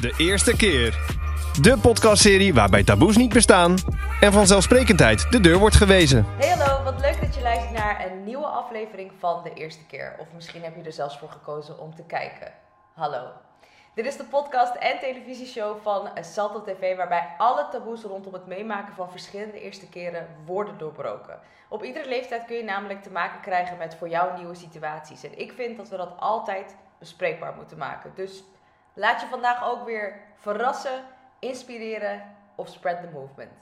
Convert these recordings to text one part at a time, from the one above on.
De eerste keer. De podcastserie waarbij taboes niet bestaan en vanzelfsprekendheid de deur wordt gewezen. Hey hallo, wat leuk dat je luistert naar een nieuwe aflevering van De Eerste Keer. Of misschien heb je er zelfs voor gekozen om te kijken. Hallo. Dit is de podcast en televisieshow van Salto TV, waarbij alle taboes rondom het meemaken van verschillende eerste keren worden doorbroken. Op iedere leeftijd kun je namelijk te maken krijgen met voor jou nieuwe situaties. En ik vind dat we dat altijd bespreekbaar moeten maken. Dus laat je vandaag ook weer verrassen, inspireren of spread the movement.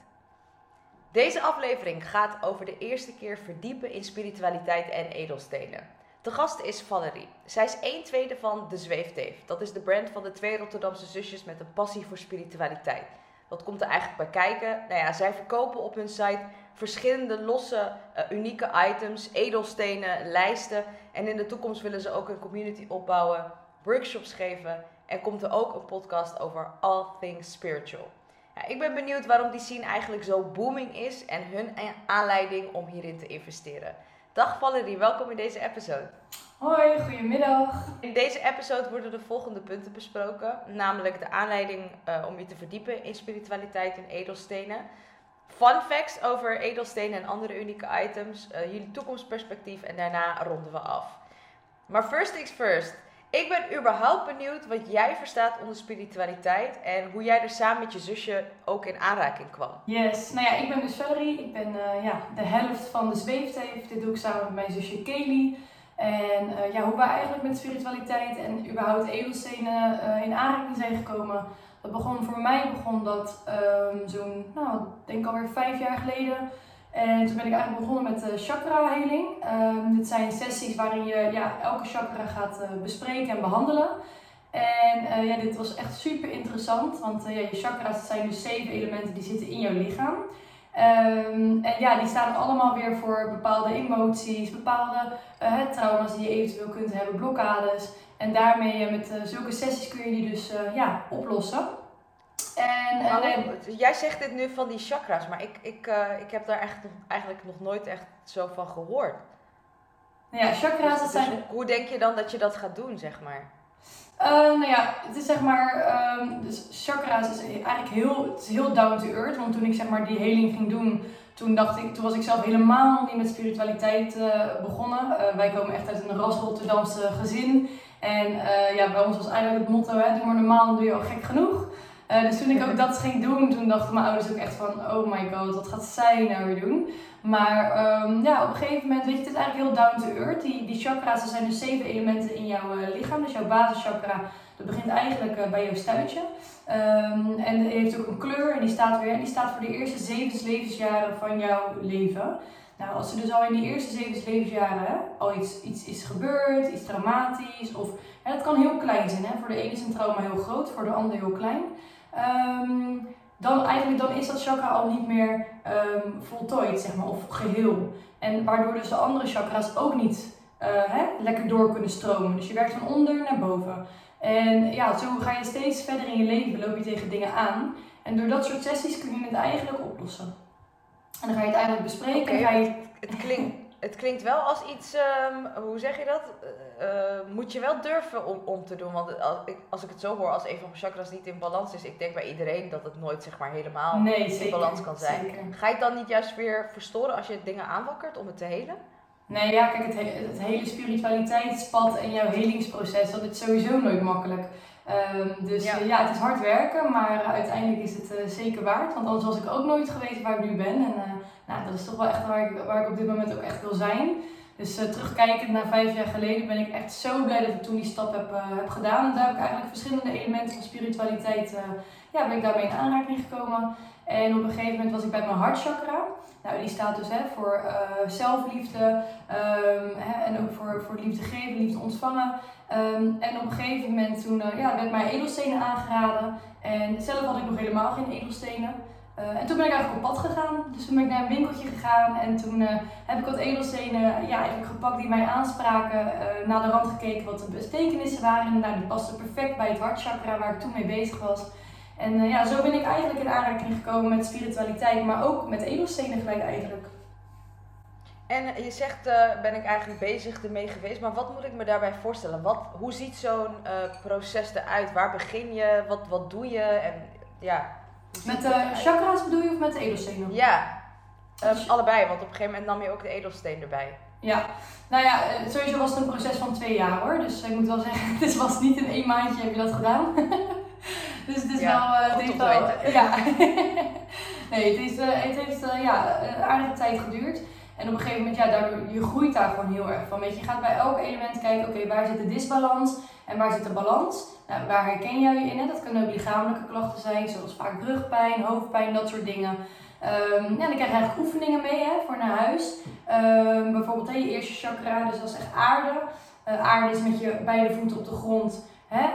Deze aflevering gaat over de eerste keer verdiepen in spiritualiteit en edelstenen. De gast is Valerie. Zij is 1 tweede van De Zweefteef. Dat is de brand van de twee Rotterdamse zusjes met een passie voor spiritualiteit. Wat komt er eigenlijk bij kijken? Nou ja, zij verkopen op hun site verschillende losse, uh, unieke items, edelstenen, lijsten. En in de toekomst willen ze ook een community opbouwen, workshops geven. En komt er ook een podcast over all things spiritual. Ja, ik ben benieuwd waarom die scene eigenlijk zo booming is en hun aanleiding om hierin te investeren. Dag Valerie, welkom in deze episode. Hoi, goedemiddag. In deze episode worden de volgende punten besproken, namelijk de aanleiding uh, om je te verdiepen in spiritualiteit en edelstenen. Fun facts over edelstenen en andere unieke items, uh, jullie toekomstperspectief en daarna ronden we af. Maar first things first. Ik ben überhaupt benieuwd wat jij verstaat onder spiritualiteit en hoe jij er samen met je zusje ook in aanraking kwam. Yes, nou ja, ik ben dus Valerie. Ik ben uh, ja, de helft van de zweefteef. Dit doe ik samen met mijn zusje Kelly. En uh, ja, hoe wij eigenlijk met spiritualiteit en überhaupt edelstenen uh, in aanraking zijn gekomen. Dat begon voor mij begon dat um, zo'n, nou, denk alweer vijf jaar geleden. En toen ben ik eigenlijk begonnen met de chakra heling. Um, dit zijn sessies waarin je ja, elke chakra gaat uh, bespreken en behandelen. En uh, ja, dit was echt super interessant, want uh, ja, je chakra's zijn dus zeven elementen die zitten in jouw lichaam. Um, en ja, die staan allemaal weer voor bepaalde emoties, bepaalde trauma's die je eventueel kunt hebben, blokkades. En daarmee met zulke sessies kun je die dus ja, oplossen. En, en, jij zegt dit nu van die chakras, maar ik, ik, uh, ik heb daar echt, eigenlijk nog nooit echt zo van gehoord. Ja, chakra's dus, zijn... Dus hoe denk je dan dat je dat gaat doen, zeg maar? Uh, nou ja, het is zeg maar, um, dus chakra's is eigenlijk heel, het is heel down to earth. Want toen ik zeg maar die heling ging doen, toen dacht ik, toen was ik zelf helemaal niet met spiritualiteit uh, begonnen. Uh, wij komen echt uit een ras Rotterdamse gezin. En ja, bij ons was eigenlijk het motto, hè, doe maar normaal, dan doe je al gek genoeg. Uh, dus toen ik ook dat ging doen, toen dachten mijn ouders ook echt van, oh my god, wat gaat zij nou weer doen? Maar um, ja, op een gegeven moment, weet je, het is eigenlijk heel down to earth. Die, die chakra's, er zijn dus zeven elementen in jouw uh, lichaam. Dus jouw basischakra, dat begint eigenlijk uh, bij jouw stuitje. Um, en die heeft ook een kleur en die staat weer, die staat voor de eerste zeven levensjaren van jouw leven. Nou, als er dus al in die eerste zeven levensjaren al iets, iets is gebeurd, iets traumatisch, of het kan heel klein zijn. Hè? Voor de ene is een trauma heel groot, voor de ander heel klein. Um, dan, eigenlijk, dan is dat chakra al niet meer um, voltooid, zeg maar, of geheel. En waardoor dus de andere chakra's ook niet uh, hè, lekker door kunnen stromen. Dus je werkt van onder naar boven. En ja, zo ga je steeds verder in je leven, loop je tegen dingen aan. En door dat soort sessies kun je het eigenlijk oplossen. En dan ga je het eigenlijk bespreken. Okay, ga je... het, klinkt, het klinkt wel als iets, um, hoe zeg je dat? Uh, moet je wel durven om, om te doen. Want als ik, als ik het zo hoor, als een van mijn chakras niet in balans is, ik denk bij iedereen dat het nooit zeg maar helemaal nee, in zeker, balans kan zijn. Zeker. Ga je het dan niet juist weer verstoren als je dingen aanwakkert om het te helen? Nee, ja, kijk, het, he het hele spiritualiteitspad en jouw helingsproces, dat is sowieso nooit makkelijk. Um, dus ja. Uh, ja. het is hard werken, maar uiteindelijk is het uh, zeker waard. Want anders was ik ook nooit geweest waar ik nu ben. En nou, dat is toch wel echt waar ik, waar ik op dit moment ook echt wil zijn. Dus terugkijkend naar vijf jaar geleden ben ik echt zo blij dat ik toen die stap heb, heb gedaan. En daar heb ik eigenlijk verschillende elementen van spiritualiteit, ja, ben ik daarmee in aanraking gekomen. En op een gegeven moment was ik bij mijn hartchakra. Nou, die staat dus hè, voor uh, zelfliefde um, hè, en ook voor, voor liefde geven, liefde ontvangen. Um, en op een gegeven moment toen uh, ja, werd mij edelstenen aangeraden. En zelf had ik nog helemaal geen edelstenen. Uh, en toen ben ik eigenlijk op pad gegaan. Dus toen ben ik naar een winkeltje gegaan en toen heb ik wat edelstenen ja, eigenlijk gepakt die mij aanspraken. naar de rand gekeken wat de betekenissen waren. Nou, die paste perfect bij het hartchakra waar ik toen mee bezig was. En uh, ja, zo ben ik eigenlijk in aanraking gekomen met spiritualiteit, maar ook met edelstenen gelijk eigenlijk. En je zegt, eh, ben ik eigenlijk bezig ermee geweest, maar wat moet ik me daarbij voorstellen? Wat, hoe ziet zo'n eh, proces eruit? Waar begin je? Wat, wat doe je? En ja. Met de chakra's bedoel je of met de edelstenen? Ja, Dus- allebei, want op een gegeven moment nam je ook de edelsteen erbij. Ja, nou ja, eh, sowieso was het een proces van twee jaar hoor. Dus ik moet wel zeggen, het was niet in één maandje heb je dat gedaan. dus het is Ja, wel, het te wel, weten. ja. nee, het, is, eh, het heeft eh, ja, een aardige tijd geduurd. En op een gegeven moment, ja, daardoor, je groeit daar gewoon heel erg van. Weet je, je gaat bij elk element kijken, oké, waar zit de disbalans en waar zit de balans? Nou, waar herken jij je in? Hè? Dat kunnen ook lichamelijke klachten zijn, zoals vaak rugpijn, hoofdpijn, dat soort dingen. Ehm, ja, dan krijg je eigenlijk oefeningen mee hè, voor naar huis. Ehm, bijvoorbeeld hè, je eerste chakra, dus dat is echt aarde. Aarde is met je beide voeten op de grond. Hè?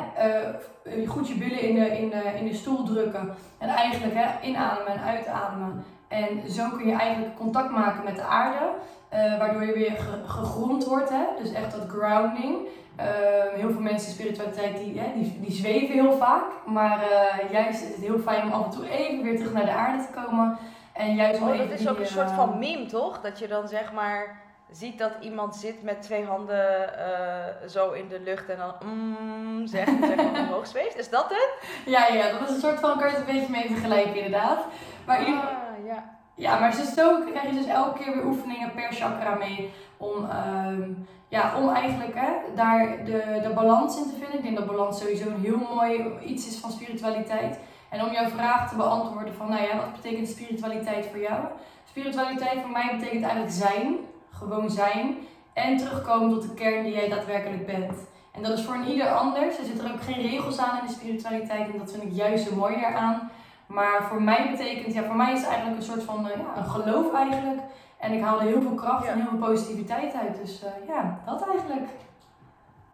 eh, goed je billen in de, in, de, in de stoel drukken. En eigenlijk hè, inademen en uitademen. En zo kun je eigenlijk contact maken met de aarde. eh, waardoor je weer ge- gegrond wordt. Hè? Dus echt dat grounding. Ehm, heel veel mensen in spiritualiteit die, hè, die, die zweven heel vaak. Maar eh, juist is het heel fijn om af en toe even weer terug naar de aarde te komen. En juist Oh, dat even is die, ook een eh, soort van meme, toch? Dat je dan zeg maar ziet dat iemand zit met twee handen eh, zo in de lucht en dan mm, zegt en zeg maar omhoog zweeft. Is dat het? Ja, ja, dat is een soort van, kan je het een beetje mee vergelijken inderdaad. Maar in Ah, ja. Ja, maar dus zo krijg je dus elke keer weer oefeningen per chakra mee. Om, ehm, ja, om eigenlijk hè, daar de, de balans in te vinden. Ik denk dat balans sowieso een heel mooi iets is van spiritualiteit. En om jouw vraag te beantwoorden van, nou ja, wat betekent spiritualiteit voor jou? Spiritualiteit voor mij betekent eigenlijk zijn, gewoon zijn. En terugkomen tot de kern die jij daadwerkelijk bent. En dat is voor een ieder anders. Er zitten er ook geen regels aan in de spiritualiteit. En dat vind ik juist zo mooi eraan. Maar voor mij betekent, ja, voor mij is het eigenlijk een soort van eh, ja, een geloof eigenlijk. En ik haal er heel veel kracht Ja. en heel veel positiviteit uit. Dus eh, ja, dat eigenlijk.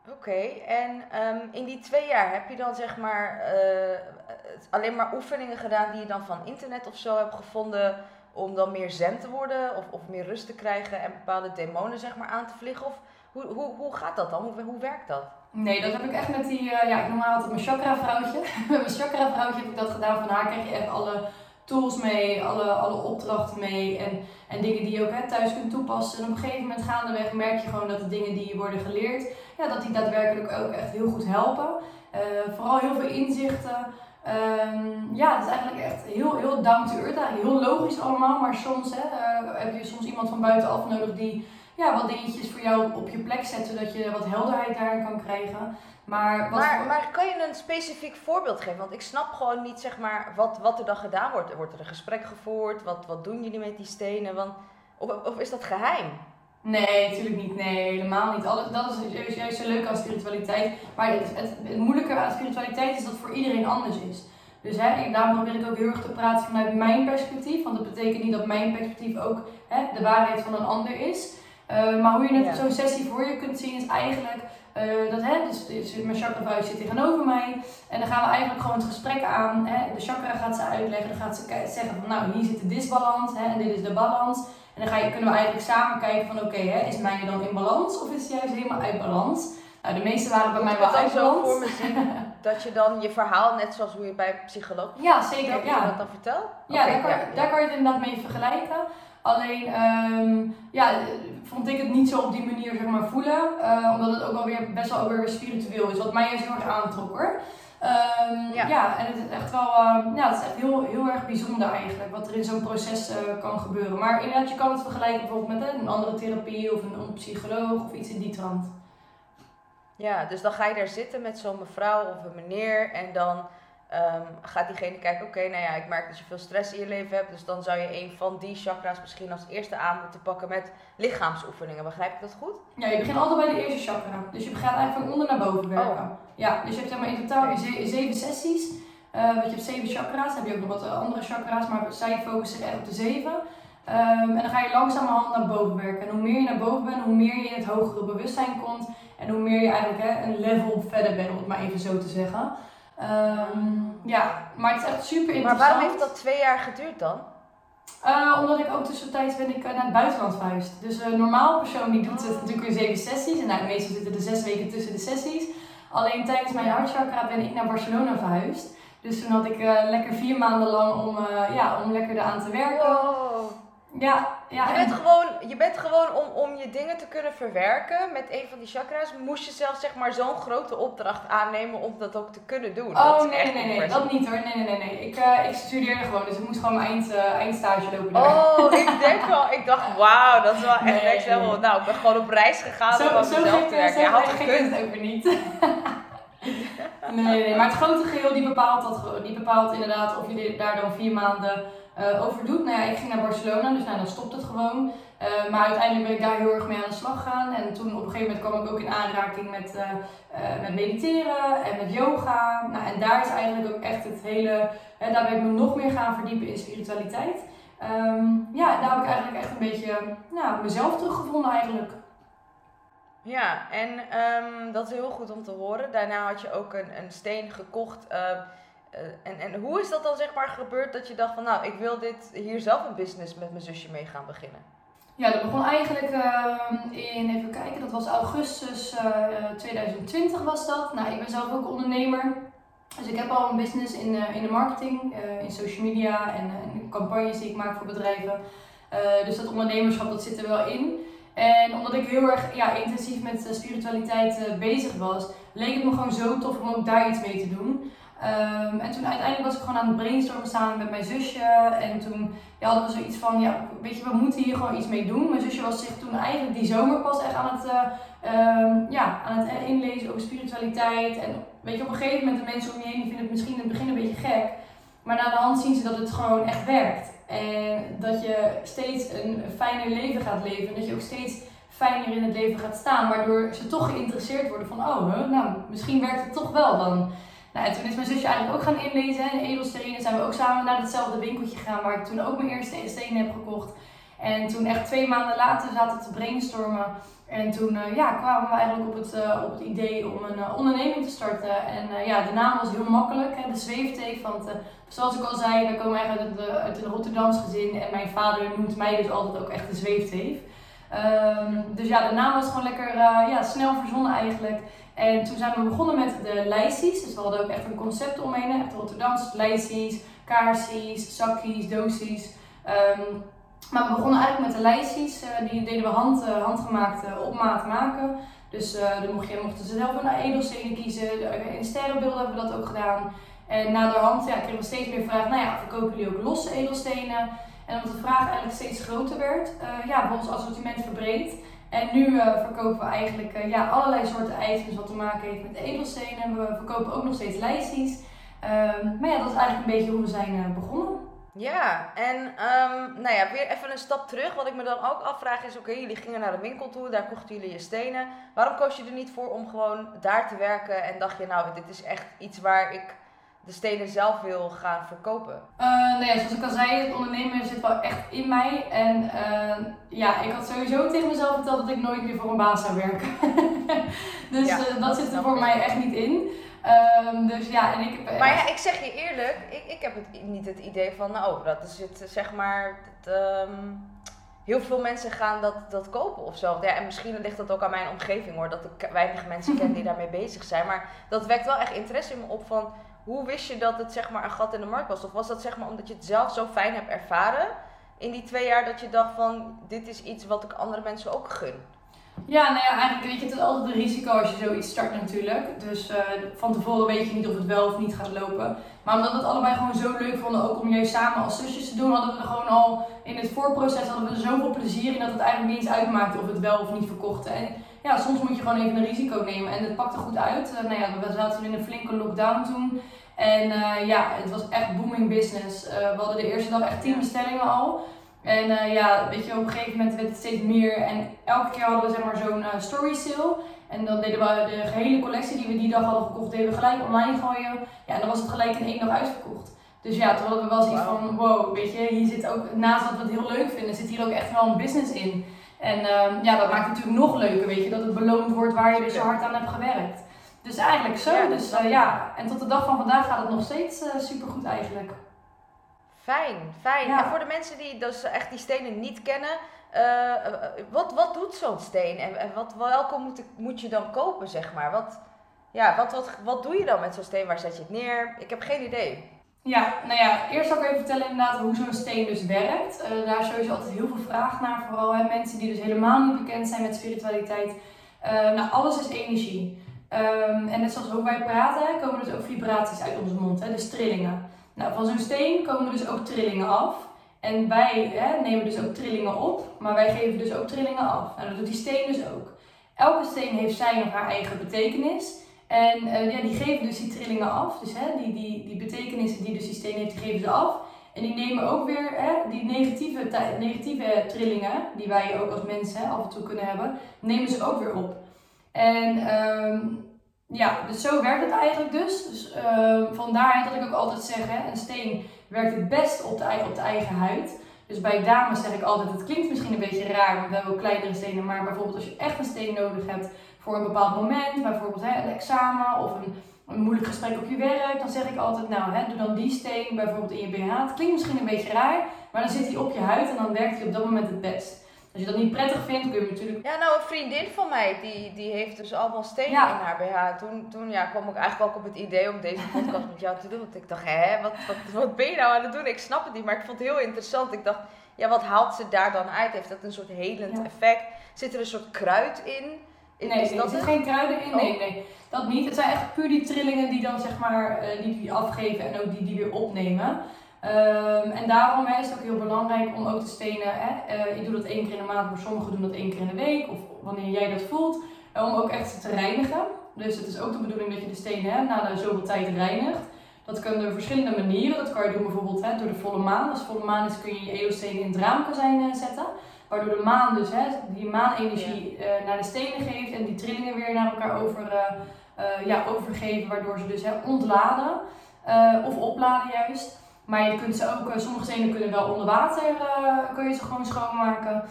Oké, en ehm, in die twee jaar heb je dan zeg maar eh, alleen maar oefeningen gedaan die je dan van internet of zo hebt gevonden om dan meer zen te worden of, of meer rust te krijgen en bepaalde demonen zeg maar aan te vliegen? Of hoe, hoe, hoe gaat dat dan? Hoe, hoe werkt dat? Nee, dat heb ik echt met die, eh, ja, ik noem haar altijd mijn chakra vrouwtje. met mijn chakra vrouwtje heb ik dat gedaan. Van haar krijg je echt alle tools mee, alle, alle opdrachten mee en, en dingen die je ook hè, thuis kunt toepassen. En op een gegeven moment gaandeweg merk je gewoon dat de dingen die je worden geleerd, ja, dat die daadwerkelijk ook echt heel goed helpen. Eh, vooral heel veel inzichten. Ehm, ja, het is eigenlijk echt heel, heel down to earth, eigenlijk heel logisch allemaal. Maar soms hè, eh, heb je soms iemand van buitenaf nodig die ja, wat dingetjes voor jou op je plek zet, zodat je wat helderheid daarin kan krijgen. Maar, wat Maar, voor- maar kan je een specifiek voorbeeld geven? Want ik snap gewoon niet zeg maar wat, wat er dan gedaan wordt. Wordt er een gesprek gevoerd? Wat, wat doen jullie met die stenen? Want, of, of is dat geheim? Nee, natuurlijk niet. Nee, helemaal niet. Alles, dat is juist, juist zo leuk aan spiritualiteit. Maar het, het, het moeilijke aan spiritualiteit is dat het voor iedereen anders is. Dus hè, daarom probeer ik ook heel erg te praten vanuit mijn perspectief. Want dat betekent niet dat mijn perspectief ook hè, de waarheid van een ander is. Uh, maar hoe je net Ja. zo'n sessie voor je kunt zien is eigenlijk uh, dat hè, dus, dus mijn chakra zit tegenover mij. En dan gaan we eigenlijk gewoon het gesprek aan. Hè. De chakra gaat ze uitleggen, dan gaat ze zeggen van nou hier zit de disbalans hè, en dit is de balans. En dan ga je, kunnen we eigenlijk samen kijken van oké, hè, is mij dan in balans of is het juist helemaal uit balans? Nou, de meeste waren bij mij wel uit voor balans. me zien dat je dan je verhaal, net zoals hoe je bij een psycholoog Ja, zeker. dat je Ja. dat dan vertelt? Ja, daar, kan, ja, daar kan je het inderdaad mee vergelijken. Alleen, ehm, ja, vond ik het niet zo op die manier zeg maar, voelen. eh, omdat het ook wel weer best wel ook weer spiritueel is. Wat mij juist heel erg aantrok hoor. Ehm, Ja. ja. en het is echt wel, ehm, ja, het is echt heel, heel erg bijzonder eigenlijk. Wat er in zo'n proces eh, kan gebeuren. Maar inderdaad, je kan het vergelijken bijvoorbeeld met een andere therapie of een, een psycholoog of iets in die trant. Ja, dus dan ga je daar zitten met zo'n mevrouw of een meneer en dan ehm, gaat diegene kijken, oké, nou ja, ik merk dat je veel stress in je leven hebt, dus dan zou je een van die chakra's misschien als eerste aan moeten pakken met lichaamsoefeningen. Begrijp ik dat goed? Ja, je begint altijd bij de eerste chakra. Dus je gaat eigenlijk van onder naar boven werken. Ja, dus je hebt zeg maar in totaal ze- zeven sessies. Eh, want je hebt zeven chakra's. Dan heb je ook nog wat andere chakra's, maar zij focussen zich echt op de zeven. Ehm, en dan ga je langzamerhand naar boven werken. En hoe meer je naar boven bent, hoe meer je in het hogere bewustzijn komt. En hoe meer je eigenlijk hè, een level verder bent, om het maar even zo te zeggen. Ehm, ja, maar het is echt super Maar interessant. waarom heeft dat twee jaar geduurd dan? Eh, omdat ik ook tussentijds ben ik eh, naar het buitenland verhuisd. Dus een normaal persoon die doet het natuurlijk weer zeven sessies. En nou, meestal zitten er zes weken tussen de sessies. Alleen tijdens mijn hartchakra ben ik naar Barcelona verhuisd. Dus toen had ik eh, lekker vier maanden lang om, ja, om lekker eraan te werken. Wow. Ja, ja. Je en- bent gewoon, je bent gewoon om, om je dingen te kunnen verwerken met een van die chakra's, moest je zelf zeg maar zo'n grote opdracht aannemen om dat ook te kunnen doen. dat Oh is nee, nee, nee, dat niet hoor. Nee, nee, nee. nee. Ik, eh, ik studeerde gewoon, dus ik moest gewoon mijn eind, eh, eindstage lopen daar. Oh, ik denk wel, ik dacht wauw, dat is wel echt Nee. next level. Nou, ik ben gewoon op reis gegaan om zo, aan zo mezelf te werken. zo Ja, had gekund. het ook weer niet. nee, nee, maar het grote geheel die bepaalt dat. Die bepaalt inderdaad of je daar dan vier maanden eh, over doet. Nou ja, ik ging naar Barcelona, dus nou, dan stopt het gewoon. Eh, maar uiteindelijk ben ik daar heel erg mee aan de slag gegaan. En toen op een gegeven moment kwam ik ook in aanraking met, eh, met mediteren en met yoga. Nou, en daar is eigenlijk ook echt het hele... Hè, daar ben ik me nog meer gaan verdiepen in spiritualiteit. Ehm, ja, daar heb ik eigenlijk echt een beetje nou, mezelf teruggevonden eigenlijk. Ja, en ehm, dat is heel goed om te horen. Daarna had je ook een, een steen gekocht. En, en hoe is dat dan zeg maar gebeurd dat je dacht van nou, ik wil dit hier zelf een business met mijn zusje mee gaan beginnen? Ja, dat begon eigenlijk ehm, in, even kijken, dat was augustus eh, 2020 was dat. Nou, ik ben zelf ook ondernemer. Dus ik heb al een business in, de- in de marketing, eh, in social media en, eh, campagnes die ik maak voor bedrijven. Eh, dus dat ondernemerschap, dat zit er wel in. En omdat ik heel erg ja, intensief met eh, spiritualiteit eh, bezig was, leek het me gewoon zo tof om ook daar iets mee te doen. Ehm, en toen uiteindelijk was ik gewoon aan het brainstormen samen met mijn zusje. En toen ja, hadden we zoiets van, ja, weet je, we moeten hier gewoon iets mee doen. Mijn zusje was zich toen eigenlijk die zomer pas echt aan het, eh, ehm, ja, aan het inlezen over spiritualiteit. En weet je, op een gegeven moment de mensen om je heen vinden het misschien in het begin een beetje gek. Maar na de hand zien ze dat het gewoon echt werkt. En dat je steeds een fijner leven gaat leven. En dat je ook steeds fijner in het leven gaat staan. Waardoor ze toch geïnteresseerd worden van, oh, nou, misschien werkt het toch wel dan. Nou, en toen is mijn zusje eigenlijk ook gaan inlezen. En edelstenen zijn we ook samen naar datzelfde winkeltje gegaan waar ik toen ook mijn eerste stenen heb gekocht. En toen echt twee maanden later zaten we te brainstormen. En toen eh, ja, kwamen we eigenlijk op het, eh, op het idee om een eh, onderneming te starten. En ja, de naam was heel makkelijk, hè, de zweefteef. Want zoals ik al zei, we komen eigenlijk uit, een Rotterdams gezin. En mijn vader noemt mij dus altijd ook echt de zweefteef. Ehm, dus ja, de naam was gewoon lekker ja, snel verzonnen eigenlijk. En toen zijn we begonnen met de lijstjes. Dus we hadden ook echt een concept omheen. Echt Rotterdams lijstjes, kaarsies, zakjes, doosjes. Ehm, maar we begonnen eigenlijk met de lijstjes. eh, die deden we hand, eh, handgemaakt op maat maken. Dus eh, dan mocht je, mochten ze zelf een edelstenen kiezen. In sterrenbeelden hebben we dat ook gedaan. En naderhand ja, kregen we steeds meer vragen. Nou ja, verkopen jullie ook losse edelstenen? En omdat de vraag eigenlijk steeds groter werd, ja, we ons assortiment verbreed. En nu eh, verkopen we eigenlijk eh, ja, allerlei soorten items wat te maken heeft met edelstenen. We verkopen ook nog steeds lijstjes. Ehm, maar ja, dat is eigenlijk een beetje hoe we zijn eh, begonnen. Ja, en ehm, nou ja, weer even een stap terug. Wat ik me dan ook afvraag is, oké, jullie gingen naar de winkel toe, daar kochten jullie je stenen. Waarom koos je er niet voor om gewoon daar te werken en dacht je, nou, dit is echt iets waar ik de stenen zelf wil gaan verkopen? Eh, nou ja, zoals ik al zei, het ondernemen zit wel echt in mij. En eh, ja, ik had sowieso tegen mezelf verteld dat ik nooit meer voor een baas zou werken. dus Ja, eh, dat, dat zit er voor mij echt niet in. Ehm, dus ja, en ik heb Maar ja, ik zeg je eerlijk, ik, ik heb het, niet het idee van, nou, dat is het, zeg maar, ehm, heel veel mensen gaan dat, dat kopen of zo. Ja, en misschien ligt dat ook aan mijn omgeving hoor, dat ik weinig mensen ken die daarmee bezig zijn. Maar dat wekt wel echt interesse in me op van, hoe wist je dat het zeg maar een gat in de markt was? Of was dat zeg maar omdat je het zelf zo fijn hebt ervaren in die twee jaar dat je dacht van, dit is iets wat ik andere mensen ook gun? Ja, nou ja, eigenlijk weet je, het altijd een risico als je zoiets start natuurlijk. Dus eh, van tevoren weet je niet of het wel of niet gaat lopen. Maar omdat we het allebei gewoon zo leuk vonden, ook om juist samen als zusjes te doen, hadden we er gewoon al in het voorproces hadden we zoveel plezier in dat het eigenlijk niet eens uitmaakte of het wel of niet verkochten. En ja, soms moet je gewoon even een risico nemen en het pakte goed uit. Eh, nou ja, we zaten in een flinke lockdown toen. En eh, ja, het was echt booming business. Eh, we hadden de eerste dag echt 10 bestellingen al. En ja, weet je, op een gegeven moment werd het steeds meer. En elke keer hadden we zeg maar zo'n story sale. En dan deden we de gehele collectie die we die dag hadden gekocht, deden we gelijk online gooien. Ja, en dan was het gelijk in één dag uitverkocht. Dus ja, toen hadden we wel zoiets van, wow, weet je, hier zit ook, naast dat we het heel leuk vinden, zit hier ook echt wel een business in. En ehm, ja, dat maakt het natuurlijk nog leuker, weet je, dat het beloond wordt waar je dus zo hard aan hebt gewerkt. Dus eigenlijk zo, Ja, dus eh, ja, en tot de dag van vandaag gaat het nog steeds super supergoed eigenlijk. Fijn, fijn. Ja. En voor de mensen die dus echt die stenen niet kennen, eh, wat, wat doet zo'n steen en, en wat, welke moet, moet je dan kopen, zeg maar? Wat, ja, wat, wat, wat doe je dan met zo'n steen? Waar zet je het neer? Ik heb geen idee. Ja, nou ja, eerst zal ik even vertellen inderdaad hoe zo'n steen dus werkt. Uh, daar is sowieso altijd heel veel vraag naar, vooral hè, mensen die dus helemaal niet bekend zijn met spiritualiteit. Uh, nou, alles is energie. Um, en net zoals hoe wij praten, komen dus ook vibraties uit onze mond, hè, dus trillingen. Nou, van zo'n steen komen dus ook trillingen af. En wij hè, nemen dus ook trillingen op, maar wij geven dus ook trillingen af. Nou, dat doet die steen dus ook. Elke steen heeft zijn of haar eigen betekenis. En uh, ja, die geven dus die trillingen af. Dus hè, die, die, die betekenissen die dus die steen heeft, die geven ze af. En die nemen ook weer hè, die negatieve, negatieve trillingen, die wij ook als mensen af en toe kunnen hebben, nemen ze ook weer op. En um, ja, dus zo werkt het eigenlijk dus. Dus uh, vandaar dat ik ook altijd zeg, hè, een steen werkt het best op de, op de eigen huid. Dus bij dames zeg ik altijd, het klinkt misschien een beetje raar, want we hebben ook kleinere stenen. Maar bijvoorbeeld als je echt een steen nodig hebt voor een bepaald moment, bijvoorbeeld hè, een examen of een, een moeilijk gesprek op je werk, dan zeg ik altijd, nou hè, doe dan die steen bijvoorbeeld in je BH. Het klinkt misschien een beetje raar, maar dan zit hij op je huid en dan werkt hij op dat moment het best. Als je dat niet prettig vindt, kun je natuurlijk... Ja, nou een vriendin van mij, die, die heeft dus allemaal stenen in haar BH. Toen, toen ja, kwam ik eigenlijk ook op het idee om deze podcast met jou te doen. Want ik dacht, hè, wat, wat, wat ben je nou aan het doen? Ik snap het niet, maar ik vond het heel interessant. Ik dacht, ja, wat haalt ze daar dan uit? Heeft dat een soort helend effect? Zit er een soort kruid in? Nee, nee, er zitten geen kruiden in. Nee, oh. nee, dat niet. Het zijn echt puur die trillingen die dan zeg maar, uh, die, die afgeven en ook die die weer opnemen. Um, en daarom hè, is het ook heel belangrijk om ook te stenen. Hè, uh, ik doe dat één keer in de maand, maar sommigen doen dat één keer in de week. Of wanneer jij dat voelt. Uh, om ook echt te reinigen. Dus het is ook de bedoeling dat je de stenen hè, na de zoveel tijd reinigt. Dat kan door verschillende manieren. Dat kan je doen bijvoorbeeld hè, door de volle maan. Als volle maan is kun je je edelstenen in het uh, zetten. Waardoor de maan dus hè, die maanenergie ja. naar de stenen geeft. En die trillingen weer naar elkaar over, ja, overgeven. Waardoor ze dus hè, ontladen. of opladen juist. Maar je kunt ze ook, eh, sommige stenen kunnen wel onder water, kun je ze gewoon schoonmaken.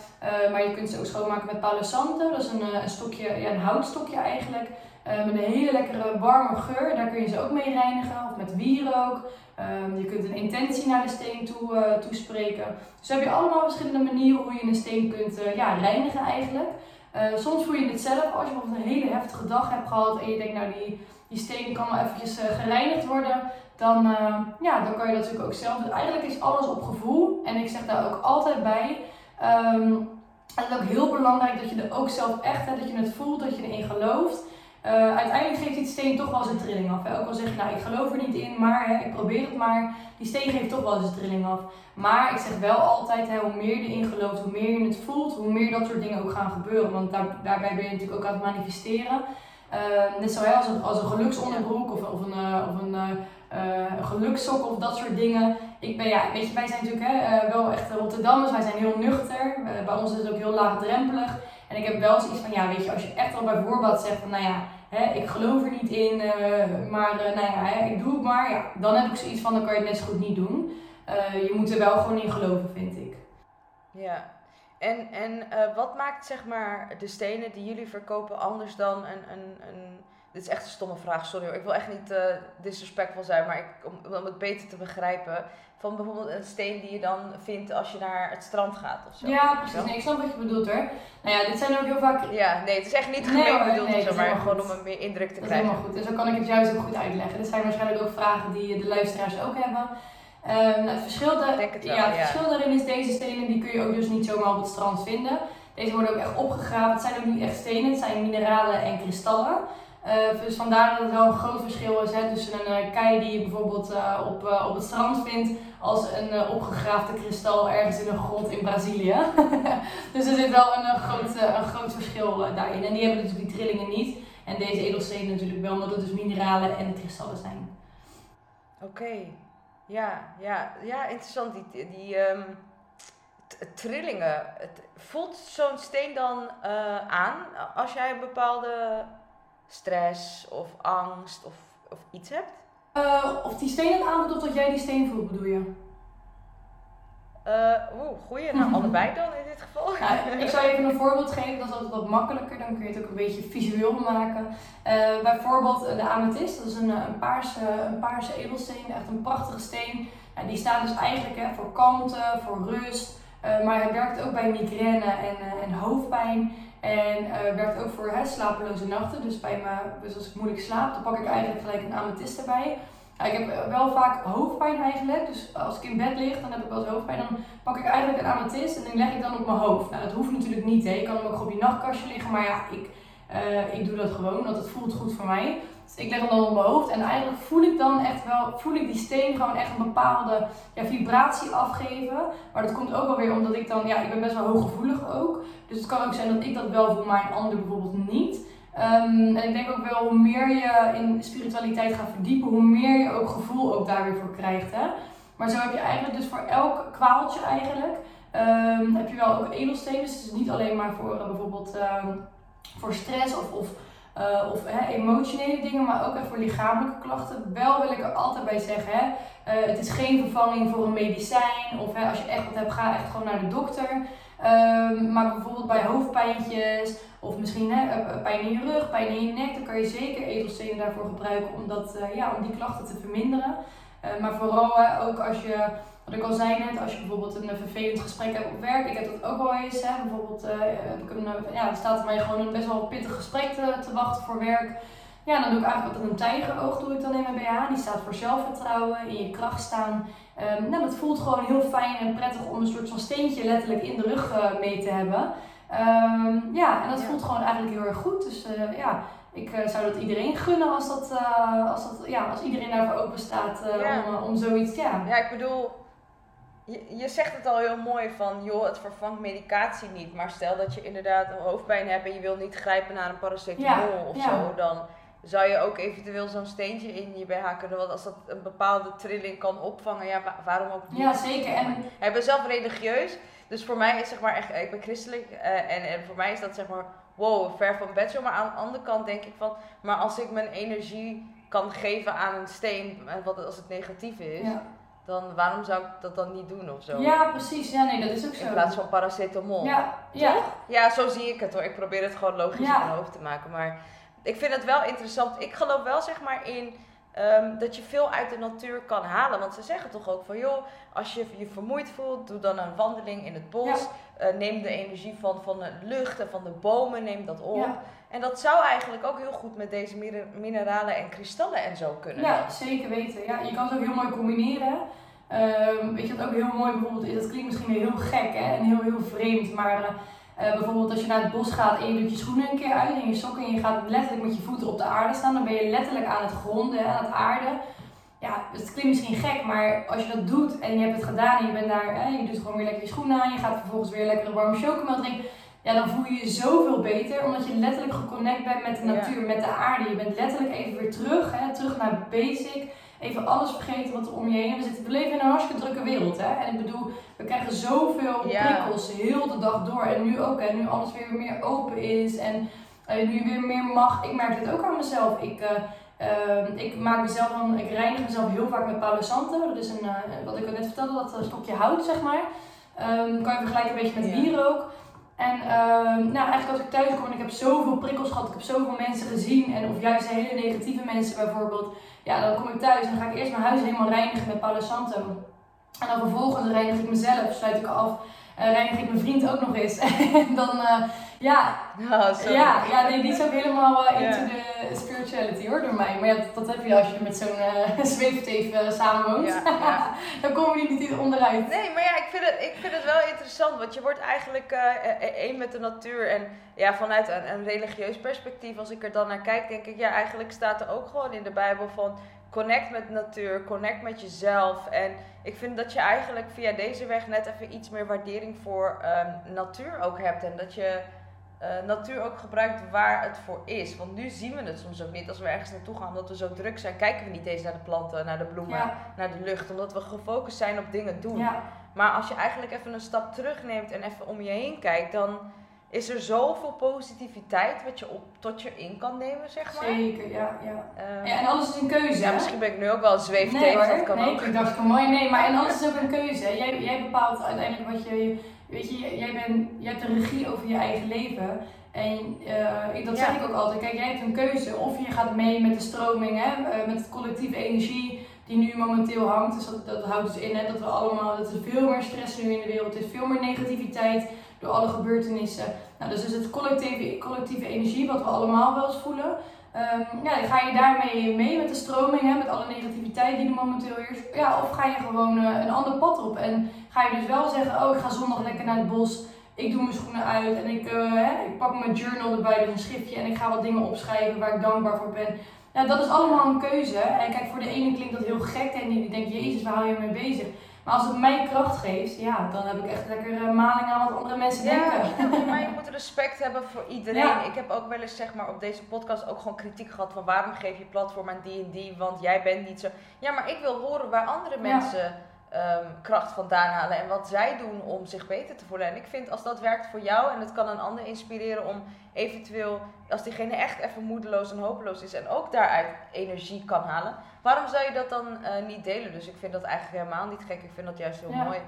Maar je kunt ze ook schoonmaken met Palo Santo. Dat is een, een stokje, ja, een houtstokje eigenlijk. Met een hele lekkere warme geur. Daar kun je ze ook mee reinigen. Of met wierook. Um, je kunt een intentie naar de steen toe, toespreken. Dus heb je allemaal verschillende manieren hoe je een steen kunt ja, reinigen eigenlijk. soms voel je het zelf als je bijvoorbeeld een hele heftige dag hebt gehad. En je denkt nou die, die steen kan wel eventjes gereinigd worden dan, uh, ja, dan kan je dat natuurlijk ook zelf. Dus eigenlijk is alles op gevoel. En ik zeg daar ook altijd bij. Um, het is ook heel belangrijk dat je er ook zelf echt, hè, dat je het voelt, dat je erin gelooft. Uh, uiteindelijk geeft die steen toch wel zijn trilling af. Hè. Ook al zeg je, nou ik geloof er niet in, maar hè, ik probeer het maar. Die steen geeft toch wel zijn trilling af. Maar ik zeg wel altijd, hè, hoe meer je erin gelooft, hoe meer je het voelt, hoe meer dat soort dingen ook gaan gebeuren. Want daar, daarbij ben je natuurlijk ook aan het manifesteren. Uh, net zo als, een, als een geluksonderbroek of, of een, uh, of een geluksokken of dat soort dingen. Ik ben, ja, weet je, wij zijn natuurlijk hè, wel echt Rotterdammers, wij zijn heel nuchter. Bij ons is het ook heel laagdrempelig. En ik heb wel zoiets van, ja, weet je, als je echt al bij voorbaat zegt van, nou ja, hè, ik geloof er niet in, maar nou ja, hè, ik doe het maar. Ja, dan heb ik zoiets van, dan kan je het net goed niet doen. je moet er wel gewoon in geloven, vind ik. Ja, en, en wat maakt zeg maar de stenen die jullie verkopen anders dan een, een, een dit is echt een stomme vraag, sorry hoor. Ik wil echt niet uh, disrespectvol zijn, maar ik, om, om het beter te begrijpen. Van bijvoorbeeld een steen die je dan vindt als je naar het strand gaat of zo. Ja, precies. Nee, ik snap wat je bedoelt hoor. Nou ja, dit zijn ook heel vaak... Ja, nee, het is echt niet gemeen nee, bedoeld nee, zo, maar gewoon om een meer indruk te krijgen. Dat is helemaal goed. En zo kan ik het juist ook goed uitleggen. Dit zijn waarschijnlijk ook vragen die de luisteraars ook hebben. Um, het verschil, da het ja, het verschil daarin is, deze stenen die kun je ook dus niet zomaar op het strand vinden. Deze worden ook echt opgegraven. Het zijn ook niet echt stenen, het zijn mineralen en kristallen. Uh, dus vandaar dat het wel een groot verschil is hè, tussen een uh, kei die je bijvoorbeeld uh, op, op het strand vindt als een opgegraafde kristal ergens in een grot in Brazilië. dus er zit wel een, groot, een groot verschil daarin. En die hebben natuurlijk die trillingen niet. En deze edelstenen natuurlijk wel, omdat het dus mineralen en kristallen zijn. Oké, ja, ja, ja, interessant. Die, die um, trillingen. Het, voelt zo'n steen dan aan als jij een bepaalde stress of angst of, of iets hebt? Uh, of die steen het aanvoelt of dat jij die steen voelt, bedoel je? Uh, Oeh, goeie. Nou, allebei dan in dit geval. Ik zou even een voorbeeld geven, dat is altijd wat makkelijker. Dan kun je het ook een beetje visueel maken. Uh, bijvoorbeeld de amethyst, dat is een, een, paarse, een paarse edelsteen, echt een prachtige steen. En die staat dus eigenlijk hè, voor kalmte, voor rust. Uh, maar hij werkt ook bij migraine en, en hoofdpijn. En uh, werkt ook voor hè, slapeloze nachten. Dus, bij me, dus als ik moeilijk slaap, dan pak ik eigenlijk gelijk een amethyst erbij. ik heb wel vaak hoofdpijn eigenlijk. Dus als ik in bed lig, dan heb ik wel eens hoofdpijn. Dan pak ik eigenlijk een amethyst en die leg ik dan op mijn hoofd. Nou, dat hoeft natuurlijk niet. Hè. Je kan hem ook op je nachtkastje liggen. Maar ja, ik, ik doe dat gewoon, want het voelt goed voor mij. Ik leg hem dan op mijn hoofd en eigenlijk voel ik dan echt wel, voel ik die steen gewoon echt een bepaalde ja, vibratie afgeven. Maar dat komt ook wel weer omdat ik dan, ja, ik ben best wel hooggevoelig ook. Dus het kan ook zijn dat ik dat wel voel, maar een ander bijvoorbeeld niet. Um, en ik denk ook wel, hoe meer je in spiritualiteit gaat verdiepen, hoe meer je ook gevoel ook daar weer voor krijgt. Hè? Maar zo heb je eigenlijk dus voor elk kwaaltje eigenlijk, um, heb je wel ook edelstenen. Dus het is niet alleen maar voor uh, bijvoorbeeld um, voor stress of, of uh, of hè, emotionele dingen, maar ook even voor lichamelijke klachten. Wel wil ik er altijd bij zeggen, hè, uh, het is geen vervanging voor een medicijn. Of hè, als je echt wat hebt, ga echt gewoon naar de dokter. Um, maar bijvoorbeeld bij hoofdpijntjes of misschien hè, eh, pijn in je rug, pijn in je nek, dan kan je zeker edelstenen daarvoor gebruiken om, ja, om die klachten te verminderen. Maar vooral ook als je wat ik al zei net, als je bijvoorbeeld een vervelend gesprek hebt op werk, ik heb dat ook wel eens. Hè, bijvoorbeeld uh, heb ik een, ja, er staat er mij gewoon een best wel pittig gesprek te, te, wachten voor werk. Ja, dan doe ik eigenlijk altijd een tijgeroog doe ik dan in mijn BH. Die staat voor zelfvertrouwen, in je kracht staan. Um, nou, dat voelt gewoon heel fijn en prettig om een soort van steentje letterlijk in de rug uh, mee te hebben. Um, ja, en dat ja. voelt gewoon eigenlijk heel erg goed. Dus uh, ja, ik uh, zou dat iedereen gunnen als, dat, als, dat, ja, als iedereen daarvoor open staat ja. om, om zoiets. Ja. ja, ik bedoel, je, je zegt het al heel mooi van, joh, het vervangt medicatie niet. Maar stel dat je inderdaad een hoofdpijn hebt en je wil niet grijpen naar een paracetamol ja, of zo, dan zou je ook eventueel zo'n steentje in je BH kunnen. Want als dat een bepaalde trilling kan opvangen, ja, waarom ook niet? Ja, zeker. En... Ik ben zelf religieus, dus voor mij is zeg maar echt, ik ben christelijk uh, en, en voor mij is dat zeg maar, wow, ver van bedshow. Maar aan de andere kant denk ik van, maar als ik mijn energie kan geven aan een steen, wat als het negatief is. Ja dan waarom zou ik dat dan niet doen of zo? Ja, precies. Ja, nee, dat is ook zo. In plaats van paracetamol. Ja, ja. Ja, zo zie ik het hoor. Ik probeer het gewoon logisch ja. in mijn hoofd te maken. Maar ik vind het wel interessant. Ik geloof wel zeg maar in um, dat je veel uit de natuur kan halen. Want ze zeggen toch ook van joh, als je je vermoeid voelt, doe dan een wandeling in het bos. Ja. Uh, neem de energie van, van de lucht en van de bomen, neem dat op. Ja. En dat zou eigenlijk ook heel goed met deze mineralen en kristallen en zo kunnen. Ja, zeker weten. Ja, je kan het ook heel mooi combineren. Um, weet je wat ook heel mooi bijvoorbeeld is? Dat klinkt misschien heel gek hè? en heel, heel vreemd. Maar uh, bijvoorbeeld als je naar het bos gaat en je doet je schoenen een keer uit en je sokken en je gaat letterlijk met je voeten op de aarde staan. Dan ben je letterlijk aan het gronden, aan het aarden. Ja, het klinkt misschien gek, maar als je dat doet en je hebt het gedaan en je bent daar, hè, je doet gewoon weer lekker je schoenen aan. Je gaat vervolgens weer lekker een warme chocomel drinken ja, dan voel je je zoveel beter. Omdat je letterlijk geconnect bent met de natuur, met de aarde. Je bent letterlijk even weer terug, hè, terug naar basic. Even alles vergeten wat er om je heen. We, zitten, we leven in een hartstikke drukke wereld. Hè? En ik bedoel, we krijgen zoveel ja. prikkels heel de dag door. En nu ook, hè, nu alles weer meer open is. En uh, nu weer meer mag. Ik merk dit ook aan mezelf. Ik, uh, uh, ik maak mezelf dan, ik reinig mezelf heel vaak met Palo Santo. Dat is een, wat ik al net vertelde, dat stokje hout, zeg maar. Um, kan je vergelijken een beetje met ja. En uh, nou, eigenlijk als ik thuis kom en ik heb zoveel prikkels gehad, ik heb zoveel mensen gezien en of juist hele negatieve mensen bijvoorbeeld, ja, dan kom ik thuis en ga ik eerst mijn huis helemaal reinigen met Palo Santo. En dan vervolgens reinig ik mezelf, sluit ik af, uh, reinig ik mijn vriend ook nog eens. en dan, uh, ja, oh, ja, ja, nee, die is ook helemaal uh, into yeah. de spirituality hoor, door mij. Maar ja, dat, dat heb je als je met zo'n uh, zweefteef uh, samenwoont. Ja, ja. dan komen je niet onderuit. Nee, maar ja, ik vind het, ik vind het wel interessant, want je wordt eigenlijk één met de natuur. En ja, vanuit een, een religieus perspectief, als ik er dan naar kijk, denk ik, ja, eigenlijk staat er ook gewoon in de Bijbel van connect met natuur, connect met jezelf. En ik vind dat je eigenlijk via deze weg net even iets meer waardering voor um, natuur ook hebt. En dat je uh, natuur ook gebruikt waar het voor is. Want nu zien we het soms ook niet. Als we ergens naartoe gaan, omdat we zo druk zijn, kijken we niet eens naar de planten, naar de bloemen, ja. naar de lucht. Omdat we gefocust zijn op dingen doen. Ja. Maar als je eigenlijk even een stap terugneemt en even om je heen kijkt, dan is er zoveel positiviteit wat je op, tot je in kan nemen, zeg maar. Zeker, ja. Ja, um, ja en alles is een keuze. Ja, misschien ben ik nu ook wel een zweefteef, nee, dat kan nee, ook. ik dacht mooi, nee, maar en alles is ook een keuze. Jij, jij bepaalt uiteindelijk wat je, weet je, jij, bent, jij hebt de regie over je eigen leven. En uh, dat ja. zeg ik ook altijd. Kijk, jij hebt een keuze. Of je gaat mee met de stroming, hè, uh, met de collectieve energie die nu momenteel hangt. Dus dat, dat houdt dus in hè, dat we allemaal, dat er veel meer stress nu in de wereld is, veel meer negativiteit door alle gebeurtenissen. Nou, dus is het collectieve, collectieve energie, wat we allemaal wel eens voelen. Um, ja, ga je daarmee mee met de stroming, hè, met alle negativiteit die er momenteel is? Ja, of ga je gewoon uh, een ander pad op? En ga je dus wel zeggen, oh ik ga zondag lekker naar het bos, ik doe mijn schoenen uit en ik, uh, hè, ik pak mijn journal erbij, dus een schriftje, en ik ga wat dingen opschrijven waar ik dankbaar voor ben. Ja, dat is allemaal een keuze. En kijk, voor de ene klinkt dat heel gek en die denkt, jezus, waar hou je mee bezig? Maar als het mij kracht geeft, ja, dan heb ik echt lekker uh, maling aan wat andere mensen denken. Ja, maar je moet respect hebben voor iedereen. Ik heb ook wel eens zeg maar, op deze podcast ook gewoon kritiek gehad van waarom geef je platform aan die en die, want jij bent niet zo. Ja, maar ik wil horen waar andere mensen um, kracht vandaan halen en wat zij doen om zich beter te voelen. En ik vind als dat werkt voor jou en het kan een ander inspireren om eventueel, als diegene echt even moedeloos en hopeloos is en ook daaruit energie kan halen, waarom zou je dat dan uh, niet delen? Dus ik vind dat eigenlijk helemaal niet gek. Ik vind dat juist heel mooi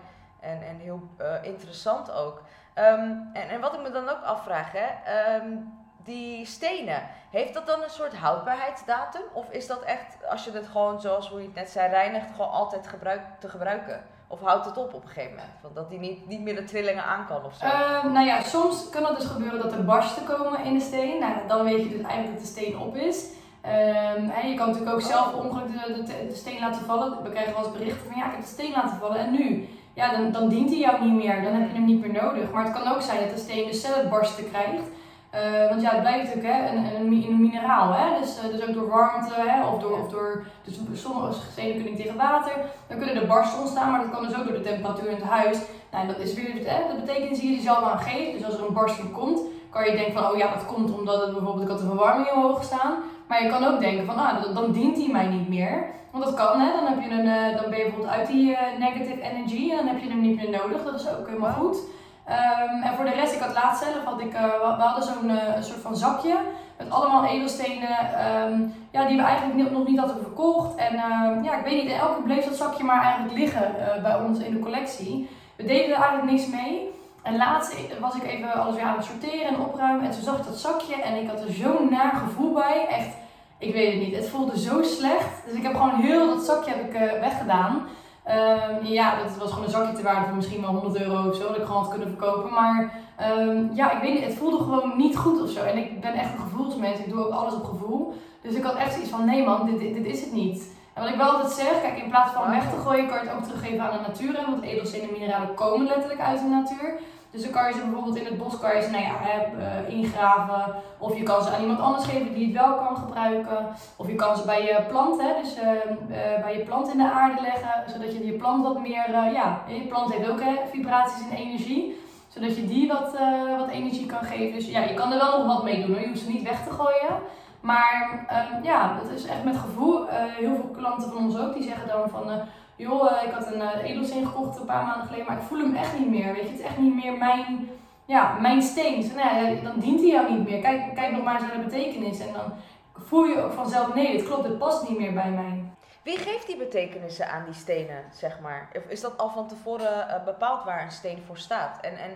en, en heel uh, interessant ook. Um, en, en wat ik me dan ook afvraag, hè, um, die stenen, heeft dat dan een soort houdbaarheidsdatum? Of is dat echt, als je het gewoon, zoals hoe je het net zei, reinigt, gewoon altijd gebruik, te gebruiken? Of houdt het op op een gegeven moment? Van dat die niet, niet meer de trillingen aan kan of zo? Uh, nou ja, soms kan het dus gebeuren dat er barsten komen in de steen. Nou, dan weet je dus eigenlijk dat de steen op is. Um, je kan natuurlijk ook zelf per ongeluk de, de, de, steen laten vallen. We krijgen wel eens berichten van ja, ik heb de steen laten vallen en nu? Ja, dan, dan dient hij jou niet meer. Dan heb je hem niet meer nodig. Maar het kan ook zijn dat de steen dus zelf barsten krijgt. Uh, want ja, het blijft natuurlijk hè, een, een, een mineraal. Hè? Dus, uh, dus ook door warmte hè, of door, of door dus sommige stenen kunnen niet tegen water. Dan kunnen er barsten ontstaan, maar dat kan dus ook door de temperatuur in het huis. Nou, dat is weer hè, de betekenis die je zelf aan geeft. Dus als er een barsting komt, kan je denken van oh ja, dat komt omdat het bijvoorbeeld ik had de verwarming heel hoog staan. Maar je kan ook denken van ah, dan dient die mij niet meer. Want dat kan, hè? Dan, heb je een, uh, dan ben je bijvoorbeeld uit die negative energy en dan heb je hem niet meer nodig. Dat is ook helemaal goed. Um, en voor de rest, ik had laatst zelf, had ik, uh, we hadden zo'n uh, soort van zakje met allemaal edelstenen um, ja, die we eigenlijk nog niet hadden verkocht. En uh, ja, ik weet niet, elke keer bleef dat zakje maar eigenlijk liggen uh, bij ons in de collectie. We deden er eigenlijk niks mee. En laatst was ik even alles weer aan het sorteren en opruimen. En toen zag ik dat zakje en ik had er zo'n naar gevoel bij. Echt, ik weet het niet. Het voelde zo slecht. Dus ik heb gewoon heel dat zakje heb ik, weggedaan. Um, ja, dat was gewoon een zakje te waarde van misschien wel 100 euro of zo, dat ik gewoon had kunnen verkopen. Maar um, ja, ik weet niet, het voelde gewoon niet goed of zo. En ik ben echt een gevoelsmens, ik doe ook alles op gevoel. Dus ik had echt zoiets van, nee man, dit, dit, dit is het niet. En wat ik wel altijd zeg, kijk, in plaats van weg te gooien, kan je het ook teruggeven aan de natuur. Want edelstenen en mineralen komen letterlijk uit de natuur. Dus dan kan je ze bijvoorbeeld in het bos kan je ze, nou ja, uh, ingraven. Of je kan ze aan iemand anders geven die het wel kan gebruiken. Of je kan ze bij je plant, hè, dus uh, uh, bij je plant in de aarde leggen. Zodat je je plant wat meer, ja, je plant heeft ook vibraties en energie. Zodat je die wat, wat energie kan geven. Dus ja, je kan er wel nog wat mee doen hoor. Je hoeft ze niet weg te gooien. Maar um, ja, dat is echt met gevoel. heel veel klanten van ons ook, die zeggen dan van joh, eh, ik had een uh, edelsteen gekocht een paar maanden geleden, maar ik voel hem echt niet meer. Weet je, het is echt niet meer mijn, ja, mijn steen. Dus, nou dan dient hij jou niet meer. Kijk, kijk nog maar eens naar de betekenis. En dan voel je ook vanzelf, nee, het klopt, het past niet meer bij mij. Wie geeft die betekenissen aan die stenen, zeg maar? Of is dat al van tevoren uh, bepaald waar een steen voor staat? En, en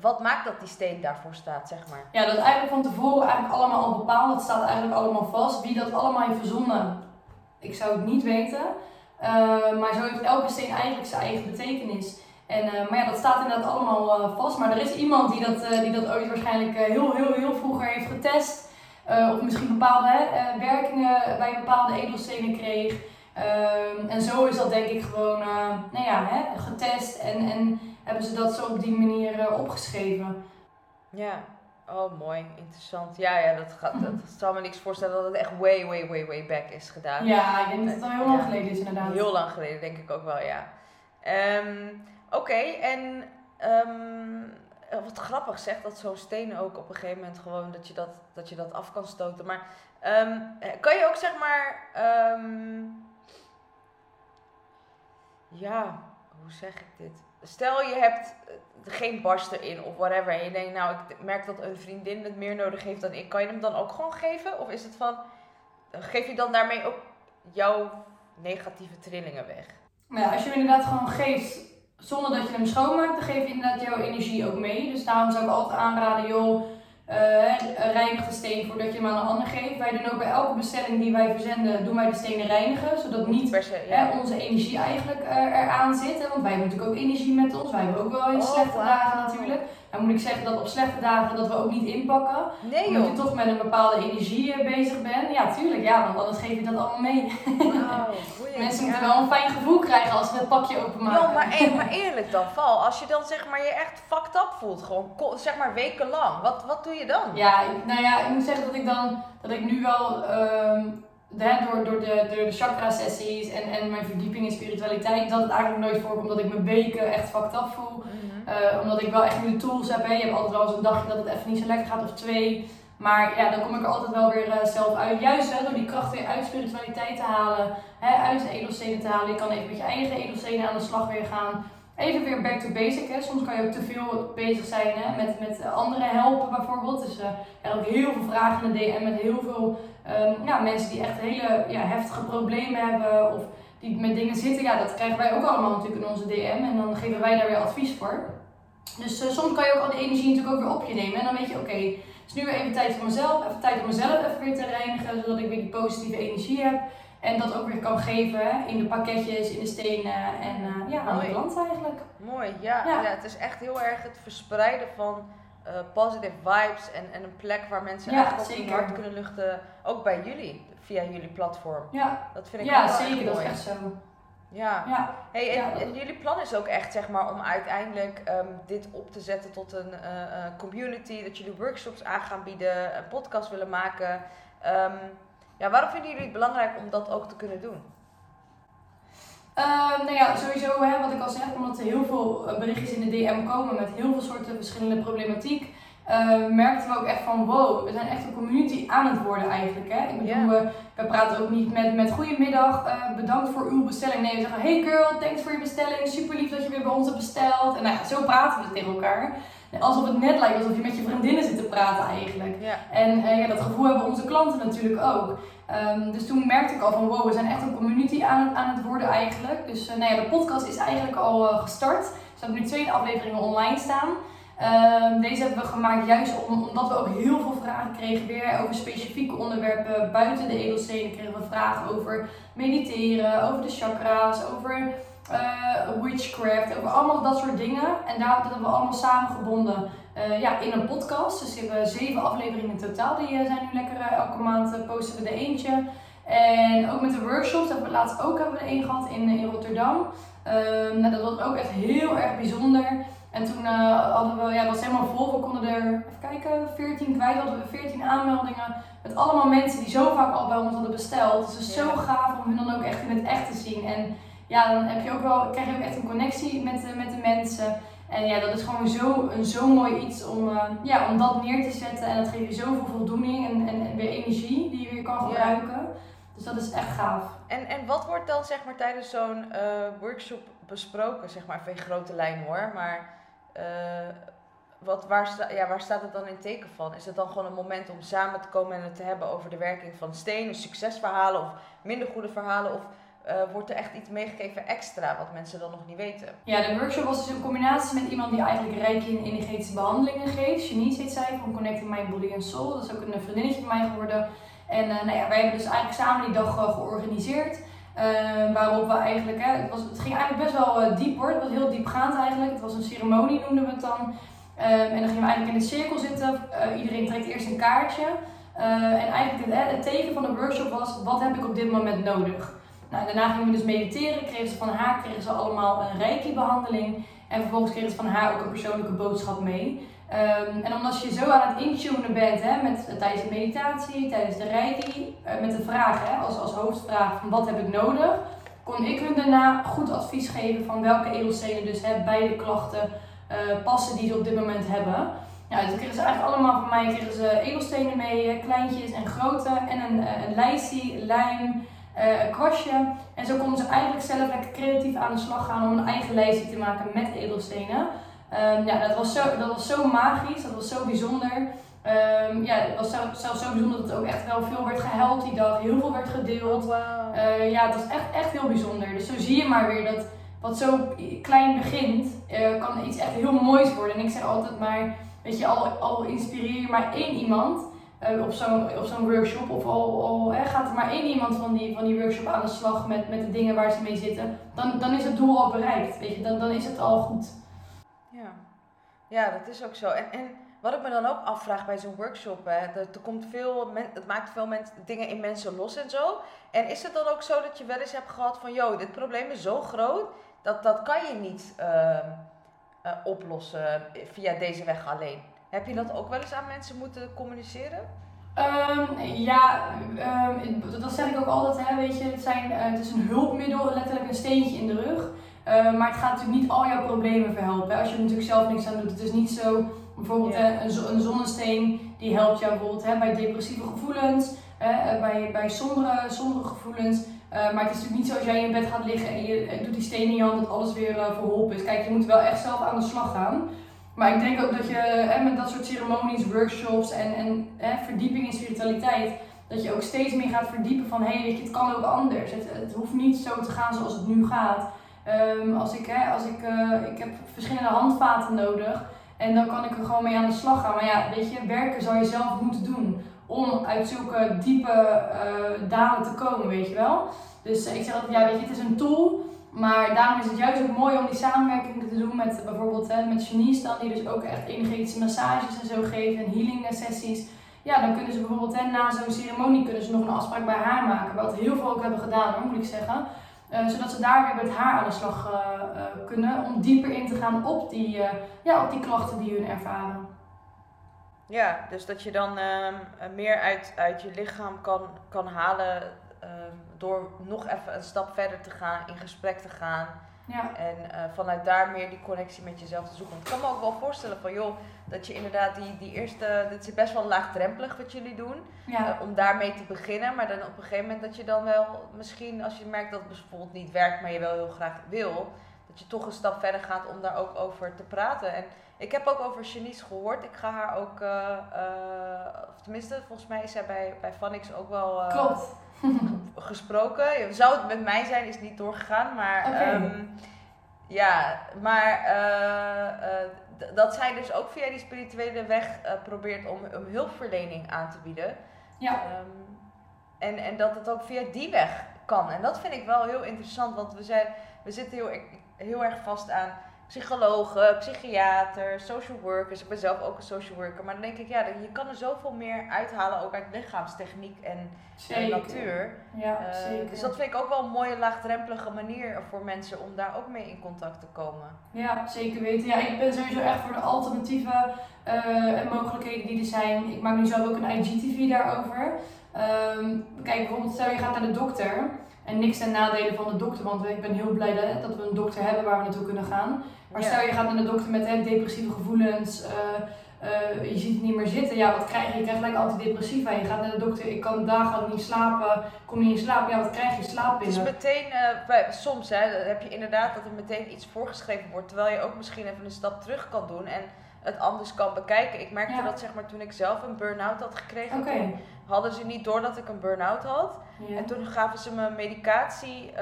wat maakt dat die steen daarvoor staat, zeg maar? Ja, dat is eigenlijk van tevoren eigenlijk allemaal al bepaald. Dat staat eigenlijk allemaal vast. Wie dat allemaal heeft verzonnen, ik zou het niet weten. Uh, maar zo heeft elke steen eigenlijk zijn eigen betekenis. En, uh, maar ja, dat staat inderdaad allemaal uh, vast. Maar er is iemand die dat, die dat ooit waarschijnlijk heel, heel, heel vroeger heeft getest. of misschien bepaalde werkingen bij bepaalde edelstenen kreeg. Ehm, en zo is dat denk ik gewoon nou ja, hè, getest en, en hebben ze dat zo op die manier opgeschreven. Ja, Oh, mooi, interessant. Ja, ja, dat, gaat, dat zal me niks voorstellen dat het echt way, way, way, way back is gedaan. Ja, ik denk dat het al heel lang geleden is inderdaad. Heel lang geleden, denk ik ook wel, ja. Um, Oké, okay, en um, wat grappig zegt dat zo'n steen ook op een gegeven moment gewoon dat je dat, dat, je dat af kan stoten. Maar um, kan je ook zeg maar, ja, hoe zeg ik dit? Stel je hebt geen barst erin of whatever. En je denkt, nou, ik merk dat een vriendin het meer nodig heeft dan ik. Kan je hem dan ook gewoon geven? Of is het van, geef je dan daarmee ook jouw negatieve trillingen weg? Nou ja, als je hem inderdaad gewoon geeft zonder dat je hem schoonmaakt, dan geef je inderdaad jouw energie ook mee. Dus daarom zou ik altijd aanraden, joh, de steen voordat je hem aan een ander geeft. Wij doen ook bij elke bestelling die wij verzenden, doen wij de stenen reinigen. Zodat niet hè, onze energie eigenlijk uh, eraan zit. Want wij hebben natuurlijk ook energie met ons. Wij hebben ook wel eens oh, slechte dagen natuurlijk. Dan moet ik zeggen dat op slechte dagen dat we ook niet inpakken. Nee Omdat je toch met een bepaalde energie eh, bezig bent. Ja, tuurlijk. Ja, want anders geef je dat allemaal mee. Wow, Mensen moeten wel een fijn gevoel krijgen als ze het pakje openmaken. Ja, maar, maar eerlijk dan, Val. Als je dan zeg maar je echt fucked up voelt, gewoon zeg maar wekenlang. Wat, wat doe je dan? Ja, nou ja, ik moet zeggen dat ik dan, dat ik nu wel... Um, door, door, de, door de chakra-sessies en, en mijn verdieping in spiritualiteit, dat het eigenlijk nooit voorkomt dat ik me weken echt fucked up voel. Mhm. Eh, omdat ik wel echt nu de tools heb. Hè. Je hebt altijd wel eens een dagje dat het even niet zo lekker gaat of twee. Maar ja, dan kom ik er altijd wel weer uh, zelf uit. Juist hè, door die kracht weer uit spiritualiteit te halen. Hè, uit de edelstenen te halen. Je kan even met je eigen edelstenen aan de slag weer gaan. Even weer back to basic. Hè. Soms kan je ook te veel bezig zijn hè, met, met anderen helpen bijvoorbeeld. Dus uh, er ook heel veel vragen in de DM met heel veel um, ja, mensen die echt hele ja, heftige problemen hebben. Of die met dingen zitten, ja, dat krijgen wij ook allemaal natuurlijk in onze DM. En dan geven wij daar weer advies voor. Dus soms kan je ook al die energie natuurlijk ook weer op je nemen. En dan weet je, oké, het is nu weer even tijd voor mezelf. Even tijd om mezelf even weer te reinigen. Zodat ik weer die positieve energie heb. En dat ook weer kan geven in de pakketjes, in de stenen en uh, ja, aan de klant eigenlijk. Mooi, ja, ja. het is echt heel erg het verspreiden van uh, positive vibes en, en een plek waar mensen ja, echt op hun hart kunnen luchten. Ook bij jullie, via jullie platform. Ja, dat vind ik ja, zeker, dat is echt zo. Ja. ja. Hey, en, en, jullie plan is ook echt zeg maar, om uiteindelijk um, dit op te zetten tot een uh, community, dat jullie workshops aan gaan bieden, een podcast willen maken. Um, ja, waarom vinden jullie het belangrijk om dat ook te kunnen doen? Uh, nou ja, sowieso hè, wat ik al zeg, omdat er heel veel berichtjes in de DM komen met heel veel soorten verschillende problematiek uh, merkten we ook echt van wow, we zijn echt een community aan het worden eigenlijk. Hè? Ik bedoel, we, we praten ook niet met, met goedemiddag, uh, bedankt voor uw bestelling. Nee, we zeggen hey girl, thanks voor je bestelling, super lief dat je weer bij ons hebt besteld. En nou ja, zo praten we tegen elkaar. Alsof het net lijkt alsof je met je vriendinnen zit te praten eigenlijk. En uh, ja, dat gevoel hebben onze klanten natuurlijk ook. Um, dus toen merkte ik al van wow, we zijn echt een community aan, aan het worden eigenlijk. Dus nou ja, de podcast is eigenlijk al gestart. Er staan nu twee afleveringen online staan. Um, deze hebben we gemaakt juist om, omdat we ook heel veel vragen kregen weer over specifieke onderwerpen. Buiten de edelstenen kregen we vragen over mediteren, over de chakra's, over uh, witchcraft, over allemaal dat soort dingen. En daar hebben we allemaal samengebonden uh, ja, in een podcast. Dus we hebben zeven afleveringen in totaal. Die uh, zijn nu lekker elke maand posten we er eentje. En ook met de workshops hebben we laatst ook hebben we er één gehad in, in Rotterdam. Um, nou, dat was ook echt heel erg bijzonder. En toen uh, hadden we, ja, dat was helemaal vol. We konden er, even kijken, 14 kwijt. Hadden we 14 aanmeldingen. Met allemaal mensen die zo vaak al bij ons hadden besteld. Dus het is zo gaaf om hun dan ook echt in het echt te zien. En ja, dan heb je ook wel, krijg je ook echt een connectie met de, met de mensen. En ja, dat is gewoon zo, een zo mooi iets om, uh, ja, om dat neer te zetten. En dat geeft je zoveel voldoening en, en, weer energie die je weer kan gebruiken. Dus dat is echt gaaf. En, en wat wordt dan zeg maar tijdens zo'n uh, workshop besproken? Zeg maar even in grote lijn hoor. Maar uh, wat, waar, ja, waar staat het dan in teken van? Is het dan gewoon een moment om samen te komen en het te hebben over de werking van stenen, succesverhalen of minder goede verhalen? Of uh, wordt er echt iets meegegeven extra wat mensen dan nog niet weten? Ja, de workshop was dus een combinatie met iemand die eigenlijk rijk in energetische behandelingen geeft. Janice heet zij van Connecting My Body and Soul. Dat is ook een vriendinnetje van mij geworden. En uh, nou ja, wij hebben dus eigenlijk samen die dag georganiseerd. Uh, waarop we eigenlijk, hè, het, was, het ging eigenlijk best wel uh, diep hoor. Het was heel diepgaand eigenlijk. Het was een ceremonie noemden we het dan. Um, en dan gingen we eigenlijk in de cirkel zitten. Uh, iedereen trekt eerst een kaartje. en eigenlijk het, het teken van de workshop was, wat heb ik op dit moment nodig? Nou, daarna gingen we dus mediteren. Kregen ze van haar kregen ze allemaal een reiki behandeling. En vervolgens kregen ze van haar ook een persoonlijke boodschap mee. Um, en omdat je zo aan het intunen bent hè, met, tijdens de meditatie, tijdens de reiki, uh, met de vraag hè, als, als hoofdvraag van wat heb ik nodig, kon ik hun daarna goed advies geven van welke edelstenen dus hè, bij de klachten uh, passen die ze op dit moment hebben. Ja, dus kregen ze eigenlijk allemaal van mij kregen ze edelstenen mee, kleintjes en grote, en een, een lijstje, lijm, een kwastje. En zo konden ze eigenlijk zelf lekker creatief aan de slag gaan om een eigen lijstje te maken met edelstenen. Um, ja, dat was, zo, dat was zo magisch, dat was zo bijzonder. Um, ja, het was zelfs zo bijzonder dat er ook echt wel veel werd gehuild die dag, heel veel werd gedeeld. Wow. Uh, ja, het was echt, echt heel bijzonder. Dus zo zie je maar weer dat wat zo klein begint, uh, kan iets echt heel moois worden. En ik zeg altijd maar, weet je, al, al inspireer je maar één iemand uh, op zo'n zo'n workshop, of al, al gaat er maar één iemand van die, van die workshop aan de slag met, met de dingen waar ze mee zitten, dan, dan is het doel al bereikt. Weet je, dan, dan is het al goed. Ja, ja dat is ook zo. En, en wat ik me dan ook afvraag bij zo'n workshop, hè, dat er komt veel, het maakt veel mensen, dingen in mensen los en zo. En is het dan ook zo dat je wel eens hebt gehad van, joh, dit probleem is zo groot, dat, dat kan je niet uh, uh, oplossen via deze weg alleen? Heb je dat ook wel eens aan mensen moeten communiceren? Um, ja, um, dat zeg ik ook altijd. Hè, weet je, het, zijn, uh, het is een hulpmiddel, letterlijk een steentje in de rug. Uh, maar het gaat natuurlijk niet al jouw problemen verhelpen. Als je er natuurlijk zelf niks aan doet. Het is niet zo, bijvoorbeeld yeah. een, een, zonnesteen die helpt jou bijvoorbeeld hè, bij depressieve gevoelens, uh, bij, bij sombere, sombere gevoelens. maar het is natuurlijk niet zo als jij in bed gaat liggen en je doet die steen in je hand dat alles weer verholpen is. Kijk, je moet wel echt zelf aan de slag gaan. Maar ik denk ook dat je hè, met dat soort ceremonies, workshops en, en hè, verdieping in spiritualiteit, dat je ook steeds meer gaat verdiepen van hé, hey, weet je, het kan ook anders. Het, het hoeft niet zo te gaan zoals het nu gaat. Um, als ik, hè, als ik, uh, ik heb verschillende handvaten nodig en dan kan ik er gewoon mee aan de slag gaan. Maar ja, weet je, werken zou je zelf moeten doen om uit zulke diepe uh, dalen te komen, weet je wel. Dus uh, ik zeg altijd, ja, weet je, het is een tool. Maar daarom is het juist ook mooi om die samenwerking te doen met bijvoorbeeld hè, met Janice die dus ook echt energetische massages en zo geven en healing sessies. Ja, dan kunnen ze bijvoorbeeld hè, na zo'n ceremonie kunnen ze nog een afspraak bij haar maken. Wat heel veel ook hebben gedaan moet ik zeggen. Uh, zodat ze daar weer met haar aan de slag uh, uh, kunnen om dieper in te gaan op die, ja, op die klachten die hun ervaren. Ja, dus dat je dan ehm, meer uit, uit je lichaam kan, kan halen door nog even een stap verder te gaan, in gesprek te gaan. Ja. En uh, vanuit daar meer die connectie met jezelf te zoeken. Want ik kan me ook wel voorstellen van joh, dat je inderdaad die, die eerste, dit is best wel laagdrempelig wat jullie doen. Ja. Uh, om daarmee te beginnen. Maar dan op een gegeven moment dat je dan wel misschien als je merkt dat het bijvoorbeeld niet werkt, maar je wel heel graag wil, dat je toch een stap verder gaat om daar ook over te praten. En ik heb ook over Janice gehoord. Ik ga haar ook, uh, of tenminste, volgens mij is zij bij, bij Vanix ook wel. Klopt gesproken. Zou het met mij zijn, is niet doorgegaan. Maar okay. um, ehm, ja, maar dat zij dus ook via die spirituele weg uh, probeert om, om hulpverlening aan te bieden. Ja. Um, en, en dat het ook via die weg kan. En dat vind ik wel heel interessant, want we, zijn, we zitten heel, heel erg vast aan psychologen, psychiater, social workers. Ik ben zelf ook een social worker. Maar dan denk ik, ja, je kan er zoveel meer uithalen, ook uit lichaamstechniek en, en natuur. Ja, uh, zeker. Dus dat vind ik ook wel een mooie laagdrempelige manier voor mensen om daar ook mee in contact te komen. Ja, zeker weten. Ja, ik ben sowieso echt voor de alternatieve uh, mogelijkheden die er zijn. Ik maak nu zelf ook een IGTV daarover. Um, kijk, bijvoorbeeld stel je gaat naar de dokter. En niks ten nadelen van de dokter, want ik ben heel blij dat we een dokter hebben waar we naartoe kunnen gaan. Maar stel je gaat naar de dokter met hè, depressieve gevoelens, uh, uh, je ziet het niet meer zitten. Ja, wat krijg je? Je krijgt gelijk antidepressiva. Je gaat naar de dokter, ik kan dagen niet slapen, kom niet in slaap. Ja, wat krijg je? Slaap binnen. Het is meteen, uh, bij, soms hè, heb je inderdaad dat er meteen iets voorgeschreven wordt, terwijl je ook misschien even een stap terug kan doen. En het anders kan bekijken. Ik merkte dat zeg maar toen ik zelf een burn-out had gekregen. Okay. hadden ze niet door dat ik een burn-out had. En toen gaven ze me medicatie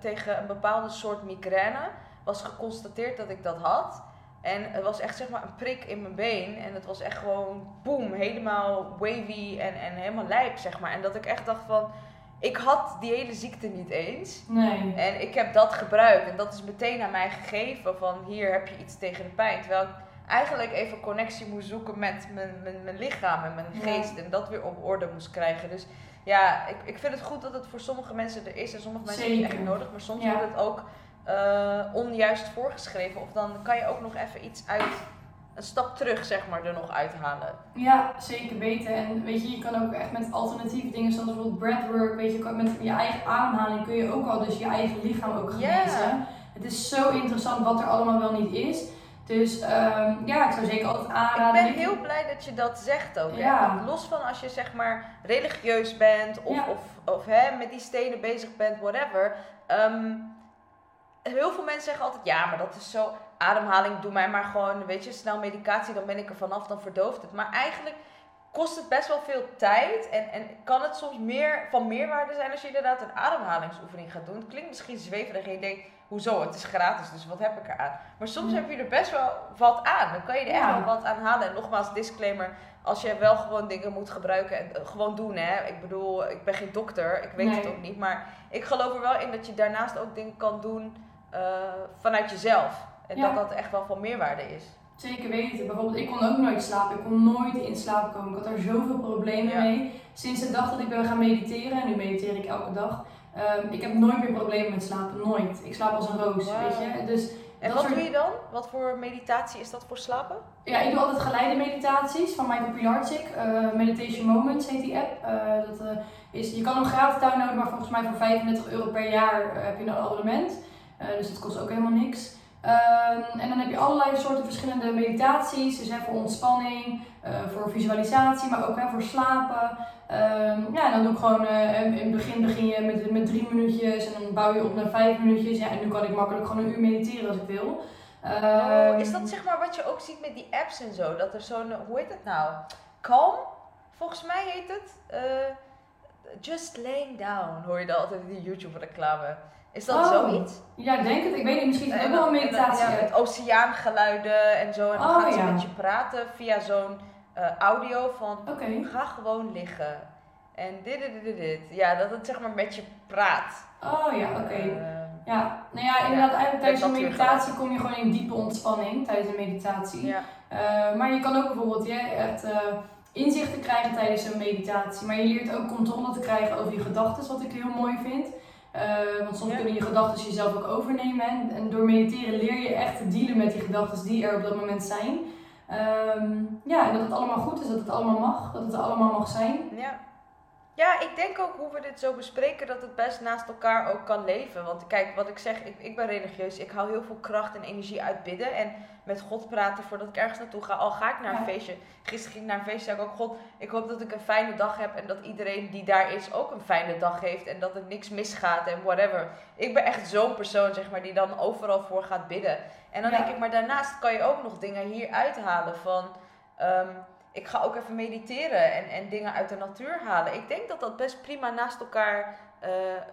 tegen een bepaalde soort migraine was geconstateerd dat ik dat had. En het was echt zeg maar een prik in mijn been. En het was echt gewoon boom, helemaal wavy en, en helemaal lijp zeg maar. En dat ik echt dacht van, ik had die hele ziekte niet eens. Nee. En ik heb dat gebruikt. En dat is meteen aan mij gegeven van, hier heb je iets tegen de pijn. Terwijl ik eigenlijk even connectie moest zoeken met mijn, mijn, mijn lichaam en mijn geest. En dat weer op orde moest krijgen. Dus ja, ik, ik vind het goed dat het voor sommige mensen er is. En sommige mensen Zeker. niet echt nodig. Maar soms ja. wordt het ook uh, onjuist voorgeschreven. Of dan kan je ook nog even iets uit, een stap terug zeg maar, er nog uithalen. Ja, zeker weten. En weet je, je kan ook echt met alternatieve dingen zoals bijvoorbeeld breathwork, weet je, met je eigen ademhaling kun je ook al dus je eigen lichaam ook genezen. Yeah. Het is zo interessant wat er allemaal wel niet is. Dus um, ja, ik zou zeker altijd aanraden. Ik ben heel blij dat je dat zegt ook. Ja. Los van als je zeg maar religieus bent of, ja. of, of hè, met die stenen bezig bent, whatever. Um, heel veel mensen zeggen altijd, ja, maar dat is zo, ademhaling, doe mij maar gewoon, weet je, snel medicatie, dan ben ik er vanaf, dan verdooft het. Maar eigenlijk kost het best wel veel tijd. En, en kan het soms meer van meerwaarde zijn als je inderdaad een ademhalingsoefening gaat doen. Het klinkt misschien zweverig en je denkt, hoezo, het is gratis, dus wat heb ik eraan? Maar soms Mm. heb je er best wel wat aan. Dan kan je er echt wel wat aan halen. En nogmaals, disclaimer, als je wel gewoon dingen moet gebruiken, en eh, gewoon doen hè. Ik bedoel, ik ben geen dokter, ik weet Nee. het ook niet. Maar ik geloof er wel in dat je daarnaast ook dingen kan doen eh, vanuit jezelf. En Ja. dat dat echt wel van meerwaarde is. Zeker weten. Bijvoorbeeld, ik kon ook nooit slapen. Ik kon nooit in slaap komen. Ik had daar zoveel problemen Ja. mee. Sinds de dag dat ik ben gaan mediteren, en nu mediteer ik elke dag. ehm, ik heb nooit meer problemen met slapen. Nooit. Ik slaap als een roos, weet je. Dus En Dat wat soort- doe je dan? Wat voor meditatie is dat voor slapen? ja, ik doe altijd geleide meditaties van Michael Pilarczyk. eh, Meditation Moments heet die app. Eh, dat, is, je kan hem gratis downloaden, maar volgens mij voor 35 euro per jaar heb je een abonnement. Eh, dus dat kost ook helemaal niks. Ehm, en dan heb je allerlei soorten verschillende meditaties. Dus hè, voor ontspanning, eh, voor visualisatie, maar ook hè, voor slapen. Ehm, ja, en dan doe ik gewoon, eh, in het begin begin je met, met drie minuutjes en dan bouw je op naar vijf minuutjes. Ja, en nu kan ik makkelijk gewoon een uur mediteren als ik wil. Ehm, Oh, is dat zeg maar wat je ook ziet met die apps en zo? Dat er zo'n, hoe heet het nou? Calm? Volgens mij heet het. just laying down, hoor je dat altijd in die YouTube reclame. Is dat Oh. zoiets? Ja, ik denk het. Ik weet niet, misschien is het ook wel een en meditatie. ja, met oceaangeluiden en zo. En dan Oh, gaan ze ja. met je praten via zo'n eh, audio van Oké. ga gewoon liggen. En dit, dit, dit, dit. Ja, dat het zeg maar met je praat. Oh ja, oké. Ehm, Ja, nou ja, inderdaad, eigenlijk tijdens een meditatie kom je gewoon in diepe ontspanning tijdens een meditatie. ja. Eh, maar je kan ook bijvoorbeeld ja, echt eh, inzichten krijgen tijdens een meditatie. Maar je leert ook controle te krijgen over je gedachten, wat ik heel mooi vind. Eh, want soms Ja. kunnen je gedachten jezelf ook overnemen. En, en door mediteren leer je echt te dealen met die gedachten die er op dat moment zijn. Ehm, ja, en dat het allemaal goed is, dat het allemaal mag, dat het allemaal mag zijn. Ja. Ja, ik denk ook hoe we dit zo bespreken dat het best naast elkaar ook kan leven. Want kijk, wat ik zeg, ik, ik ben religieus. Ik hou heel veel kracht en energie uit bidden. En met God praten voordat ik ergens naartoe ga. Al ga ik naar een Ja. feestje. Gisteren ging ik naar een feestje. zei ik ook, God, ik hoop dat ik een fijne dag heb. En dat iedereen die daar is ook een fijne dag heeft. En dat er niks misgaat en whatever. Ik ben echt zo'n persoon, zeg maar, die dan overal voor gaat bidden. En dan Ja. denk ik, maar daarnaast kan je ook nog dingen hier uithalen van... ehm, ik ga ook even mediteren en, en dingen uit de natuur halen. Ik denk dat dat best prima naast elkaar eh,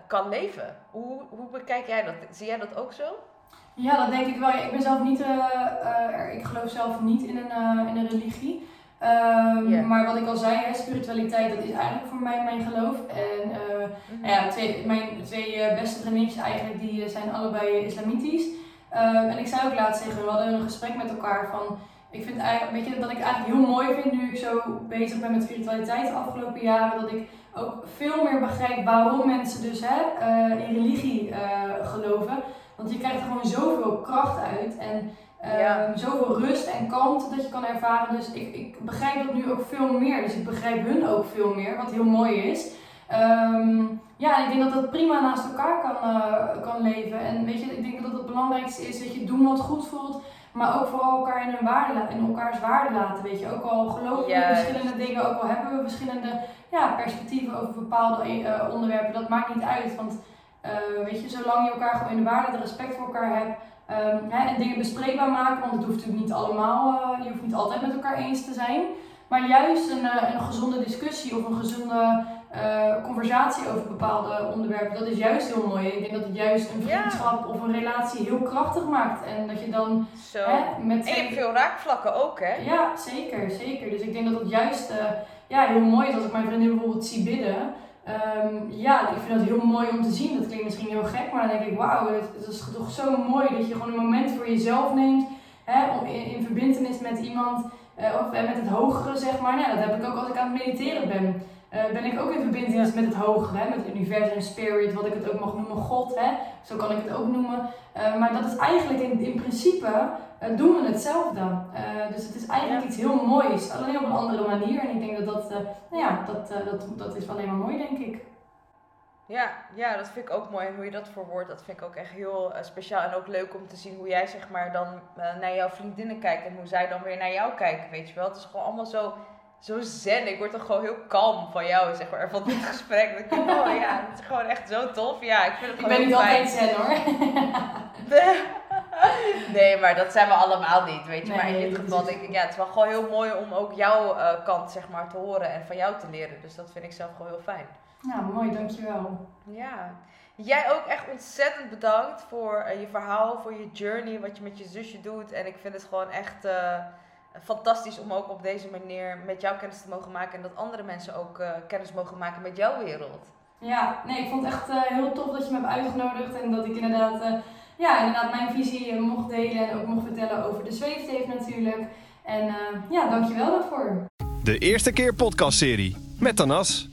kan leven. Hoe, hoe bekijk jij dat? Zie jij dat ook zo? Ja, dat denk ik wel. Ja, ik ben zelf niet, eh, eh, ik geloof zelf niet in een, in een religie. Ehm. Maar wat ik al zei, hè, spiritualiteit, dat is eigenlijk voor mij mijn geloof. En eh, nou ja, twee, mijn twee beste vriendinnetjes eigenlijk, die zijn allebei islamitisch. Ehm, en ik zei ook laatst tegen, we hadden een gesprek met elkaar van, ik vind eigenlijk, weet je, dat ik eigenlijk heel mooi vind nu ik zo bezig ben met spiritualiteit de afgelopen jaren, dat ik ook veel meer begrijp waarom mensen dus hè, eh, in religie eh, geloven. Want je krijgt er gewoon zoveel kracht uit en Ja. zoveel rust en kalmte dat je kan ervaren. Dus ik, ik begrijp dat nu ook veel meer. Dus ik begrijp hun ook veel meer, wat heel mooi is. Ehm, ja, en ik denk dat dat prima naast elkaar kan, eh, kan leven. En weet je, ik denk dat het belangrijkste is dat je doen wat goed voelt. Maar ook vooral elkaar in, hun waarde, la- in elkaars waarde laten, weet je. Ook al geloven we verschillende dingen, ook al hebben we verschillende ja, perspectieven over bepaalde eh, onderwerpen. Dat maakt niet uit, want eh, weet je, zolang je elkaar gewoon in de waarde, de respect voor elkaar hebt. ehm, hè, en dingen bespreekbaar maken, want het hoeft natuurlijk niet allemaal, eh, je hoeft niet altijd met elkaar eens te zijn. Maar juist een, een gezonde discussie of een gezonde eh, conversatie over bepaalde onderwerpen, dat is juist heel mooi. Ik denk dat het juist een vriendschap of een relatie heel krachtig maakt. En dat je dan Zo. hè, met En je hebt veel raakvlakken ook, hè? ja, zeker, zeker. Dus ik denk dat het juist eh, ja, heel mooi is als ik mijn vriendin bijvoorbeeld zie bidden. Ehm, ja, ik vind dat heel mooi om te zien. Dat klinkt misschien heel gek, maar dan denk ik, wauw, het, het is toch zo mooi dat je gewoon een moment voor jezelf neemt. Hè, om in, in verbindenis met iemand, eh, of met het hogere, zeg maar. Nou, dat heb ik ook als ik aan het mediteren ben. Eh, ben ik ook in verbindenis met het hogere, hè, met het universum, spirit, wat ik het ook mag noemen, God. Hè, zo kan ik het ook noemen. Eh, maar dat is eigenlijk in, in principe eh, doen we hetzelfde. Dus het is eigenlijk Ja. iets heel moois, alleen op een andere manier. En ik denk dat dat, nou ja, dat, dat, dat is alleen maar mooi, denk ik. Ja, ja, dat vind ik ook mooi. En hoe je dat verwoordt, dat vind ik ook echt heel speciaal. En ook leuk om te zien hoe jij zeg maar dan naar jouw vriendinnen kijkt. En hoe zij dan weer naar jou kijken, weet je wel. Het is gewoon allemaal zo, zo zen. Ik word er gewoon heel kalm van jou, zeg maar, van dit gesprek. Ik denk, oh ja, het is gewoon echt zo tof. Ja, ik vind het Ik gewoon ben niet altijd zen hoor. Nee, maar dat zijn we allemaal niet, weet je. maar in dit geval denk ik, ja, het is wel gewoon heel mooi om ook jouw eh, kant, zeg maar, te horen en van jou te leren. Dus dat vind ik zelf gewoon heel fijn. Ja, mooi, dankjewel. Ja. Jij ook echt ontzettend bedankt voor eh, je verhaal, voor je journey, wat je met je zusje doet. En ik vind het gewoon echt eh, fantastisch om ook op deze manier met jou kennis te mogen maken. En dat andere mensen ook eh, kennis mogen maken met jouw wereld. Ja, nee, ik vond het echt eh, heel tof dat je me hebt uitgenodigd en dat ik inderdaad, eh, ja, inderdaad mijn visie mocht delen en ook mocht vertellen over de zweefteef natuurlijk. En eh, ja, dankjewel daarvoor. De eerste keer podcastserie met Tanas.